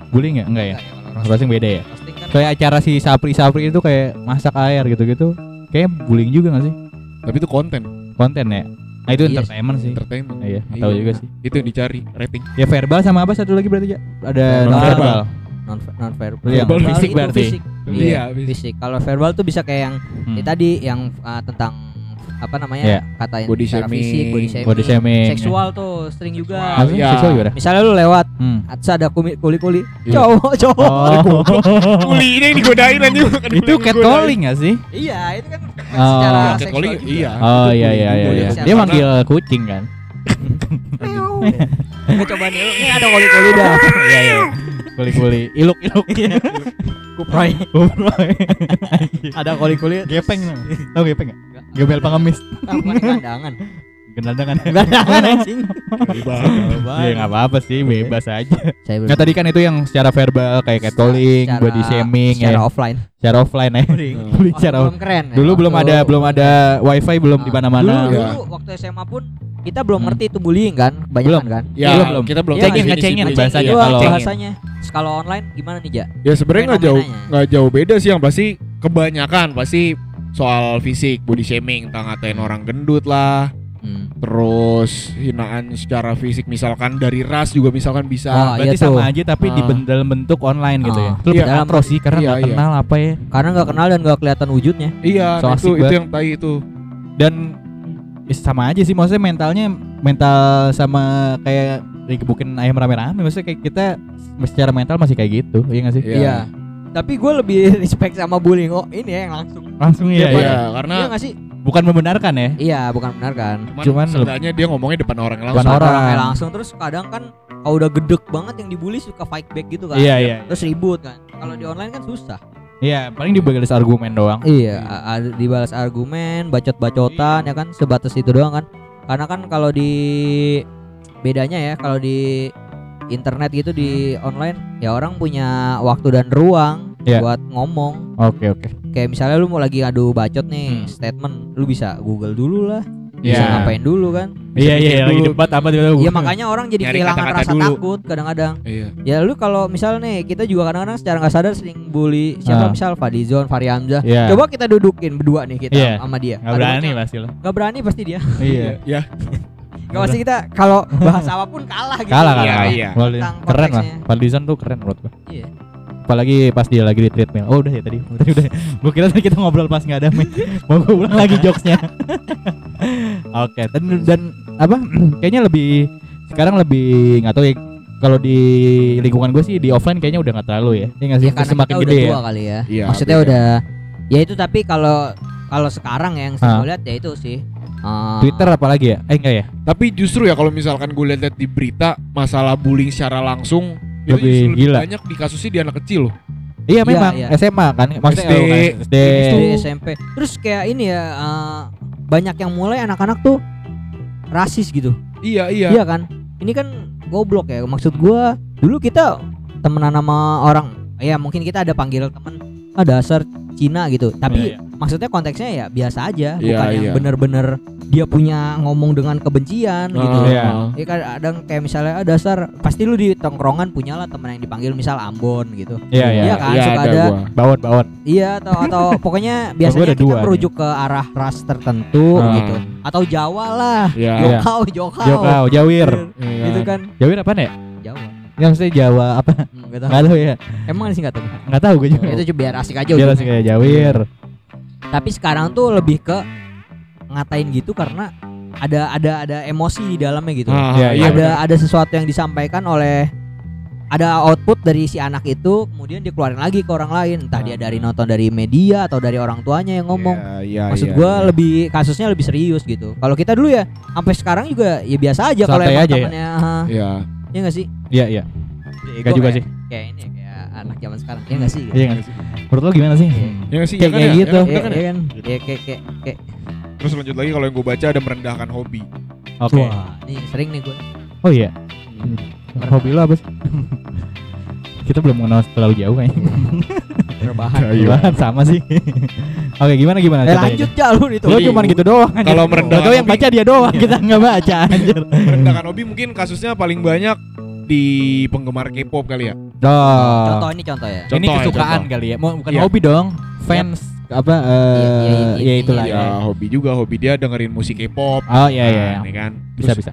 Speaker 3: bullying nggak? Enggak ya?
Speaker 4: Enggak ya, roasting,
Speaker 3: Roasting beda ya?
Speaker 4: roasting kan
Speaker 3: Kayak acara si Sapri Sapri itu kayak masak air gitu-gitu. Kayak bullying juga gak sih?
Speaker 2: Tapi itu konten,
Speaker 3: Konten ya. Nah itu
Speaker 4: Iya
Speaker 3: entertainment sih.
Speaker 2: entertainment.
Speaker 3: Iya, nggak tahu juga sih.
Speaker 2: Itu yang dicari, rating.
Speaker 3: Ya verbal sama apa satu lagi berarti ya? Ada
Speaker 4: Verbal.
Speaker 3: non verbal.
Speaker 4: non non verbal.
Speaker 3: Iya,
Speaker 2: Verbal
Speaker 3: fisik berarti.
Speaker 4: Fisik.
Speaker 2: Iya,
Speaker 4: Iya,
Speaker 2: fisik.
Speaker 4: fisik. Kalau verbal tuh bisa kayak yang
Speaker 3: Hmm.
Speaker 4: ya tadi yang uh, tentang apa namanya
Speaker 3: Iya.
Speaker 4: katain
Speaker 2: Body
Speaker 4: secara
Speaker 2: shaming.
Speaker 4: fisik, body shaming,
Speaker 3: Body shaming.
Speaker 4: seksual tuh sering juga.
Speaker 3: Maksudnya
Speaker 2: Iya.
Speaker 3: seksual gimana?
Speaker 4: Misalnya lu lewat,
Speaker 3: Hmm.
Speaker 4: terus ada kuli kuli, kuli.
Speaker 2: Iya.
Speaker 4: cowok cowok.
Speaker 3: Oh,
Speaker 2: Kuli ini yang digodain bukan *laughs*
Speaker 3: itu catcalling gak sih?
Speaker 4: Iya, itu kan
Speaker 3: Oh.
Speaker 4: secara
Speaker 2: Iya,
Speaker 4: seksual
Speaker 2: catcalling,
Speaker 4: juga.
Speaker 2: iya.
Speaker 3: Oh iya iya
Speaker 2: juga
Speaker 3: iya.
Speaker 2: ya.
Speaker 3: iya. Dia manggil kucing kan.
Speaker 4: coba nih. Ini ada koli-koli dah.
Speaker 3: Iya iya. Kuli-kuli, iluk-iluk.
Speaker 4: Kuproy.
Speaker 3: Kuproy.
Speaker 4: Ada koli-koli.
Speaker 3: Gepeng. Tahu gepeng enggak? Gembel pengemis.
Speaker 4: Ah, bukan kandangan.
Speaker 3: Gendangan. *laughs*
Speaker 4: Kandangan anjing.
Speaker 3: Iya enggak apa-apa sih, bebas aja. Nah tadi kan itu yang secara verbal kayak catcalling, body shaming
Speaker 4: secara
Speaker 3: ya.
Speaker 4: offline.
Speaker 3: Secara offline ya. Bullying *laughs* secara
Speaker 4: belum
Speaker 3: offline.
Speaker 4: keren. ya,
Speaker 3: Dulu belum ada belum ada wifi belum di
Speaker 4: Ah,
Speaker 3: mana-mana.
Speaker 4: Dulu,
Speaker 2: Ya.
Speaker 4: waktu SMA pun kita belum
Speaker 3: Hmm.
Speaker 4: ngerti itu bullying kan, kebanyakan kan.
Speaker 2: Ya,
Speaker 3: Belum, belum.
Speaker 2: kita belum
Speaker 4: Iya,
Speaker 2: tahu
Speaker 3: cengin, ngecengin bahasanya
Speaker 4: Iya,
Speaker 3: kalau-
Speaker 4: bahasanya. Kalau online gimana nih, Ja?
Speaker 2: Ya sebenarnya nggak jauh nggak jauh beda sih yang pasti kebanyakan pasti soal fisik body shaming, entah ngatain orang gendut lah,
Speaker 4: Hmm.
Speaker 2: terus hinaan secara fisik misalkan dari ras juga misalkan bisa.
Speaker 4: Oh,
Speaker 3: Berarti
Speaker 4: iya tuh.
Speaker 3: sama aja tapi di
Speaker 2: Ah.
Speaker 3: ben- dalam bentuk online gitu ya.
Speaker 4: Ah.
Speaker 3: Itu lebih
Speaker 2: Iya.
Speaker 3: katro sih karena
Speaker 2: Iya,
Speaker 3: nggak
Speaker 2: iya.
Speaker 3: kenal apa ya.
Speaker 4: Karena nggak kenal dan nggak kelihatan wujudnya.
Speaker 2: Iya,
Speaker 3: So
Speaker 2: itu itu yang tai itu.
Speaker 3: Dan ya sama aja sih maksudnya mentalnya mental sama kayak digebukin ayam rame-rame maksudnya kayak kita secara mental masih kayak gitu iya gak sih
Speaker 2: Iya.
Speaker 4: Tapi gue lebih *laughs* respect sama bullying. Oh, ini ya yang langsung.
Speaker 3: langsung
Speaker 2: Iya,
Speaker 3: iya, iya.
Speaker 2: karena
Speaker 4: Iya nggak sih?
Speaker 3: bukan membenarkan ya
Speaker 4: Iya, bukan benar kan.
Speaker 2: cuman,
Speaker 3: cuman
Speaker 2: seenggaknya dia ngomongnya depan orang
Speaker 3: Depan
Speaker 2: langsung.
Speaker 3: orang.
Speaker 4: Orangnya langsung terus kadang kan kalau udah gedek banget yang dibully suka fight back gitu kan.
Speaker 3: iya iya
Speaker 4: Terus ribut kan. Kalau di online kan susah.
Speaker 3: iya paling dibalas argumen doang
Speaker 4: Iya, dibalas argumen, bacot-bacotan ya kan sebatas itu doang kan. Karena kan kalau di bedanya ya kalau di internet gitu di online ya orang punya waktu dan ruang
Speaker 3: Iya.
Speaker 4: buat ngomong.
Speaker 3: oke oke
Speaker 4: Kayak misalnya lu mau lagi adu bacot nih,
Speaker 3: Hmm.
Speaker 4: statement, lu bisa Google dulu lah.
Speaker 3: Iya.
Speaker 4: Bisa ngapain dulu kan?
Speaker 3: iya iya
Speaker 2: mikir
Speaker 3: lagi
Speaker 2: dulu.
Speaker 3: debat apa tiba-tiba
Speaker 4: Iya makanya orang jadi
Speaker 2: Nyari
Speaker 4: kehilangan
Speaker 2: kata-kata
Speaker 4: rasa
Speaker 2: dulu.
Speaker 4: takut kadang-kadang.
Speaker 2: Iya.
Speaker 4: Ya lu kalau misal nih kita juga kadang-kadang secara nggak sadar sering bully siapa
Speaker 3: Ah.
Speaker 4: misal Fadizon, Fahri Hamzah.
Speaker 3: Iya.
Speaker 4: Coba kita dudukin berdua nih kita
Speaker 3: Iya.
Speaker 4: sama dia.
Speaker 3: nggak
Speaker 4: Adu
Speaker 3: berani pasti lah
Speaker 4: Gak berani pasti dia.
Speaker 3: iya *laughs*
Speaker 2: Ya,
Speaker 4: Gak pasti kita kalau *laughs* bahas apa pun kalah gitu.
Speaker 3: kalah
Speaker 2: Iya,
Speaker 3: kalah.
Speaker 2: Iya.
Speaker 3: Wal-
Speaker 4: Tentang
Speaker 3: keren lah. Fadlizon tuh keren menurut gua.
Speaker 4: Iya.
Speaker 3: apalagi pas dia lagi di treadmill. Oh udah ya tadi. Tadi udah. Gua kira tadi kita ngobrol pas nggak ada mic. Mau gua ulang lagi jokesnya. *laughs* Oke dan dan apa? *clears throat* Kayaknya lebih sekarang lebih nggak tahu ya. Kalau di lingkungan gue sih di offline kayaknya udah nggak terlalu ya. Ini nggak sih?
Speaker 4: Ya karena
Speaker 3: semakin
Speaker 4: kita
Speaker 3: gede
Speaker 4: udah
Speaker 3: ya.
Speaker 4: tua kali ya.
Speaker 2: Iya,
Speaker 4: Maksudnya
Speaker 2: beda.
Speaker 4: udah ya itu tapi kalau kalau sekarang ya yang saya lihat ya itu sih. Eh,
Speaker 3: Twitter apalagi ya eh enggak ya
Speaker 2: Tapi justru ya kalau misalkan gue lihat di berita masalah bullying secara langsung itu
Speaker 3: Lebih
Speaker 2: justru lebih
Speaker 3: gila.
Speaker 2: banyak di kasusnya di anak kecil loh.
Speaker 3: iya
Speaker 4: Iya,
Speaker 3: memang
Speaker 4: iya.
Speaker 3: SMA kan maksudnya
Speaker 2: SD,
Speaker 3: oh, kan, SD
Speaker 4: SD, SMP. Terus kayak ini ya eh, banyak yang mulai anak-anak tuh rasis gitu.
Speaker 2: Iya, iya.
Speaker 4: Iya kan? Ini kan goblok ya. Maksud gua dulu kita temenan sama orang ya mungkin kita ada panggil temen ah dasar Cina gitu. Tapi
Speaker 3: Iya, iya.
Speaker 4: Maksudnya konteksnya ya biasa aja,
Speaker 2: Iya,
Speaker 4: bukan yang
Speaker 2: iya.
Speaker 4: bener-bener dia punya ngomong dengan kebencian gitu.
Speaker 2: Ah,
Speaker 3: Iya.
Speaker 4: Ya kan kadang kayak misalnya ah, dasar pasti lu di tongkrongan punya lah teman yang dipanggil misal Ambon gitu.
Speaker 3: iya iya
Speaker 4: Iya kan?
Speaker 2: Iya,
Speaker 4: Suka
Speaker 2: ada
Speaker 4: ada
Speaker 2: gua.
Speaker 3: bawon bawon
Speaker 4: Iya atau atau *laughs* pokoknya biasanya kita
Speaker 3: dua nih.
Speaker 4: merujuk ke arah ras tertentu
Speaker 2: Ah.
Speaker 4: gitu. Atau Jawa lah.
Speaker 2: Iya.
Speaker 3: Iya.
Speaker 4: Jokau, jokau.
Speaker 3: Jokau Jawir
Speaker 2: Iya.
Speaker 4: Itu kan
Speaker 3: Jawir apa ya
Speaker 4: Jawa.
Speaker 3: yang maksudnya Jawa apa
Speaker 4: Hmm, nggak tahu.
Speaker 3: nggak tahu ya
Speaker 4: Emang sih nggak tahu.
Speaker 3: nggak tahu gue juga
Speaker 4: itu cuma biar asik aja ujungnya.
Speaker 3: masih kayak Jawir
Speaker 4: Tapi sekarang tuh lebih ke ngatain gitu karena ada ada ada emosi di dalamnya gitu.
Speaker 2: Ah,
Speaker 3: Iya, iya,
Speaker 4: ada ada sesuatu yang disampaikan oleh ada output dari si anak itu kemudian dikeluarin lagi ke orang lain. Entah dia dari nonton dari media atau dari orang tuanya yang ngomong.
Speaker 2: Iya, iya,
Speaker 4: maksud
Speaker 2: iya,
Speaker 4: gua
Speaker 2: iya.
Speaker 4: lebih kasusnya lebih serius gitu. Kalau kita dulu ya sampai sekarang juga ya biasa aja kalau emang
Speaker 3: aja ya?
Speaker 4: temennya ha,
Speaker 2: Iya.
Speaker 4: ya nggak sih?
Speaker 3: Iya iya.
Speaker 4: Ya, gua
Speaker 3: juga
Speaker 4: kayak-
Speaker 3: sih.
Speaker 4: kayak ini ya, kayak anak zaman sekarang. Ya nggak sih?
Speaker 3: Iya nggak sih? Menurut lo gimana sih?
Speaker 2: Ya nggak sih,
Speaker 3: Kayak-
Speaker 2: ya kan
Speaker 3: kayak
Speaker 2: ya?
Speaker 3: gitu.
Speaker 2: Ya kan,
Speaker 4: Iya
Speaker 2: ya kan ya?
Speaker 4: iya kan? Ya kayak kayak kayak.
Speaker 2: Terus lanjut lagi kalau yang gue baca ada merendahkan hobi.
Speaker 3: oke.
Speaker 4: Wah nih sering nih gue.
Speaker 3: Oh iya? Hobi lo apa sih? *laughs* Kita belum mengenal terlalu jauh kayaknya.
Speaker 4: Rebahan
Speaker 2: Iya.
Speaker 3: Wah, sama sih. Oke gimana gimana
Speaker 4: eh lanjut ya lu itu
Speaker 3: lo
Speaker 2: Jadi,
Speaker 3: cuma gitu doang
Speaker 2: kalau merendahkan
Speaker 3: Tahu yang baca dia doang kita nggak baca anjir.
Speaker 2: Merendahkan hobi mungkin kasusnya paling banyak di penggemar K-pop kali ya.
Speaker 3: oh.
Speaker 4: contoh ini contoh ya
Speaker 3: ini
Speaker 2: Contoh ya,
Speaker 3: kesukaan
Speaker 2: contoh.
Speaker 3: kali ya mau bukan
Speaker 2: Iya.
Speaker 3: hobi dong fans apa
Speaker 4: Iya, iya,
Speaker 3: eh
Speaker 4: iya,
Speaker 3: ya itulah
Speaker 2: Ya,
Speaker 3: ya
Speaker 2: hobi juga, hobi dia dengerin musik K-pop.
Speaker 3: oh iya iya
Speaker 2: Nah, ini kan.
Speaker 3: bisa
Speaker 2: Terus,
Speaker 3: bisa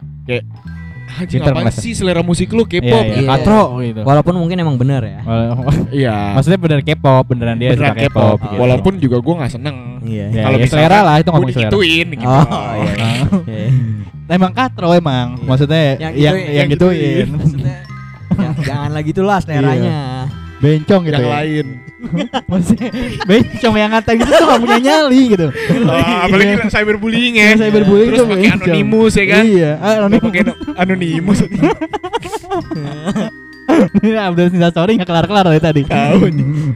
Speaker 2: Anjing
Speaker 3: Pinter
Speaker 2: apaan
Speaker 3: ngerasa.
Speaker 2: sih selera musik lu
Speaker 3: iya
Speaker 2: K-pop?
Speaker 3: iya
Speaker 4: Iya.
Speaker 3: katro gitu
Speaker 4: walaupun mungkin emang bener ya
Speaker 2: Iya. *laughs*
Speaker 3: maksudnya bener K-pop beneran dia
Speaker 2: Beneran
Speaker 3: suka
Speaker 2: K-pop.
Speaker 3: K-pop gitu.
Speaker 2: Walaupun juga gue nggak seneng.
Speaker 4: iya
Speaker 3: ya,
Speaker 2: kalau
Speaker 3: ya,
Speaker 2: misalkan
Speaker 3: selera lah itu ngomong selera
Speaker 2: digituin gitu.
Speaker 4: Oh, iya.
Speaker 3: Nah, emang katro emang
Speaker 4: Iya.
Speaker 3: maksudnya yang yang, gituin
Speaker 4: Maksudnya, ya- jangan lagi tuh lah seleranya
Speaker 3: bencong gitu
Speaker 2: Yang
Speaker 3: ya
Speaker 2: lain. *laughs*
Speaker 3: maksudnya bencong yang ngatain gitu tuh gak punya nyali gitu
Speaker 2: Oh, apalagi cyberbullying ya.
Speaker 3: Iya, cyberbullying
Speaker 2: Terus pakai anonimus ya kan.
Speaker 3: iya ah, anonimus
Speaker 2: pakai anonimus.
Speaker 3: Ya, udah Insta story nggak kelar-kelar dari tadi.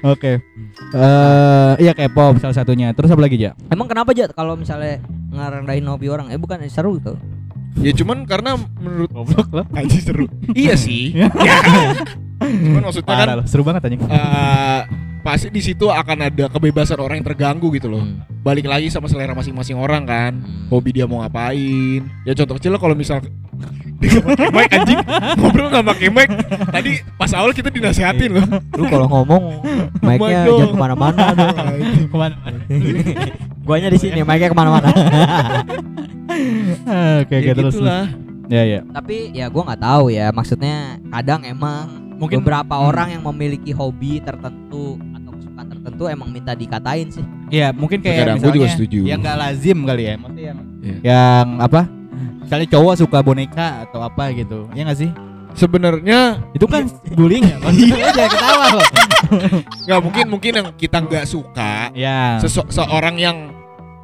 Speaker 3: Oke. Eh, iya K-pop salah satunya. Terus apa lagi, Ja?
Speaker 4: Emang kenapa aja kalau misalnya ngerendahin hobi orang? Eh bukan seru gitu.
Speaker 2: Ya cuman karena menurut
Speaker 3: Goblok lo.
Speaker 2: Anjing seru. iya sih. *laughs* *laughs* Cuman maksudnya kan
Speaker 3: Parah lo, seru banget anjing.
Speaker 2: eh, pasti di situ akan ada kebebasan orang yang terganggu gitu loh.
Speaker 4: Hmm.
Speaker 2: Balik lagi sama selera masing-masing orang kan.
Speaker 4: Hmm.
Speaker 2: Hobi dia mau ngapain. Ya contoh kecil kalau misal *laughs* dia pakai mic anjing ngobrol nggak pakai mic tadi pas awal kita dinasehatin loh
Speaker 4: Lu kalau ngomong *laughs* mic-nya
Speaker 2: dong.
Speaker 4: jangan ke mana-mana dong. *laughs*
Speaker 3: Ke mana?
Speaker 4: Guanya di sini, mic-nya ke mana-mana.
Speaker 3: Oke,
Speaker 2: ya
Speaker 3: oke terus.
Speaker 2: gitulah
Speaker 3: Ya, ya.
Speaker 4: Tapi ya gua nggak tahu ya. Maksudnya kadang emang
Speaker 3: Mungkin-
Speaker 4: beberapa
Speaker 3: Hmm.
Speaker 4: orang yang memiliki hobi tertentu atau kesukaan tertentu emang minta dikatain sih.
Speaker 3: Iya, mungkin kayak
Speaker 2: Terkadang
Speaker 3: misalnya
Speaker 2: gua juga setuju.
Speaker 3: yang nggak lazim kali ya. Maksudnya yang
Speaker 2: Iya.
Speaker 3: yang apa? Misalnya cowok suka boneka atau apa gitu. Iya nggak sih?
Speaker 2: sebenarnya
Speaker 3: Itu kan bullying ya. Maksudnya lo jangan ketawa loh. *laughs*
Speaker 2: nggak mungkin mungkin yang kita nggak suka
Speaker 3: Ya.
Speaker 2: sesu- seorang yang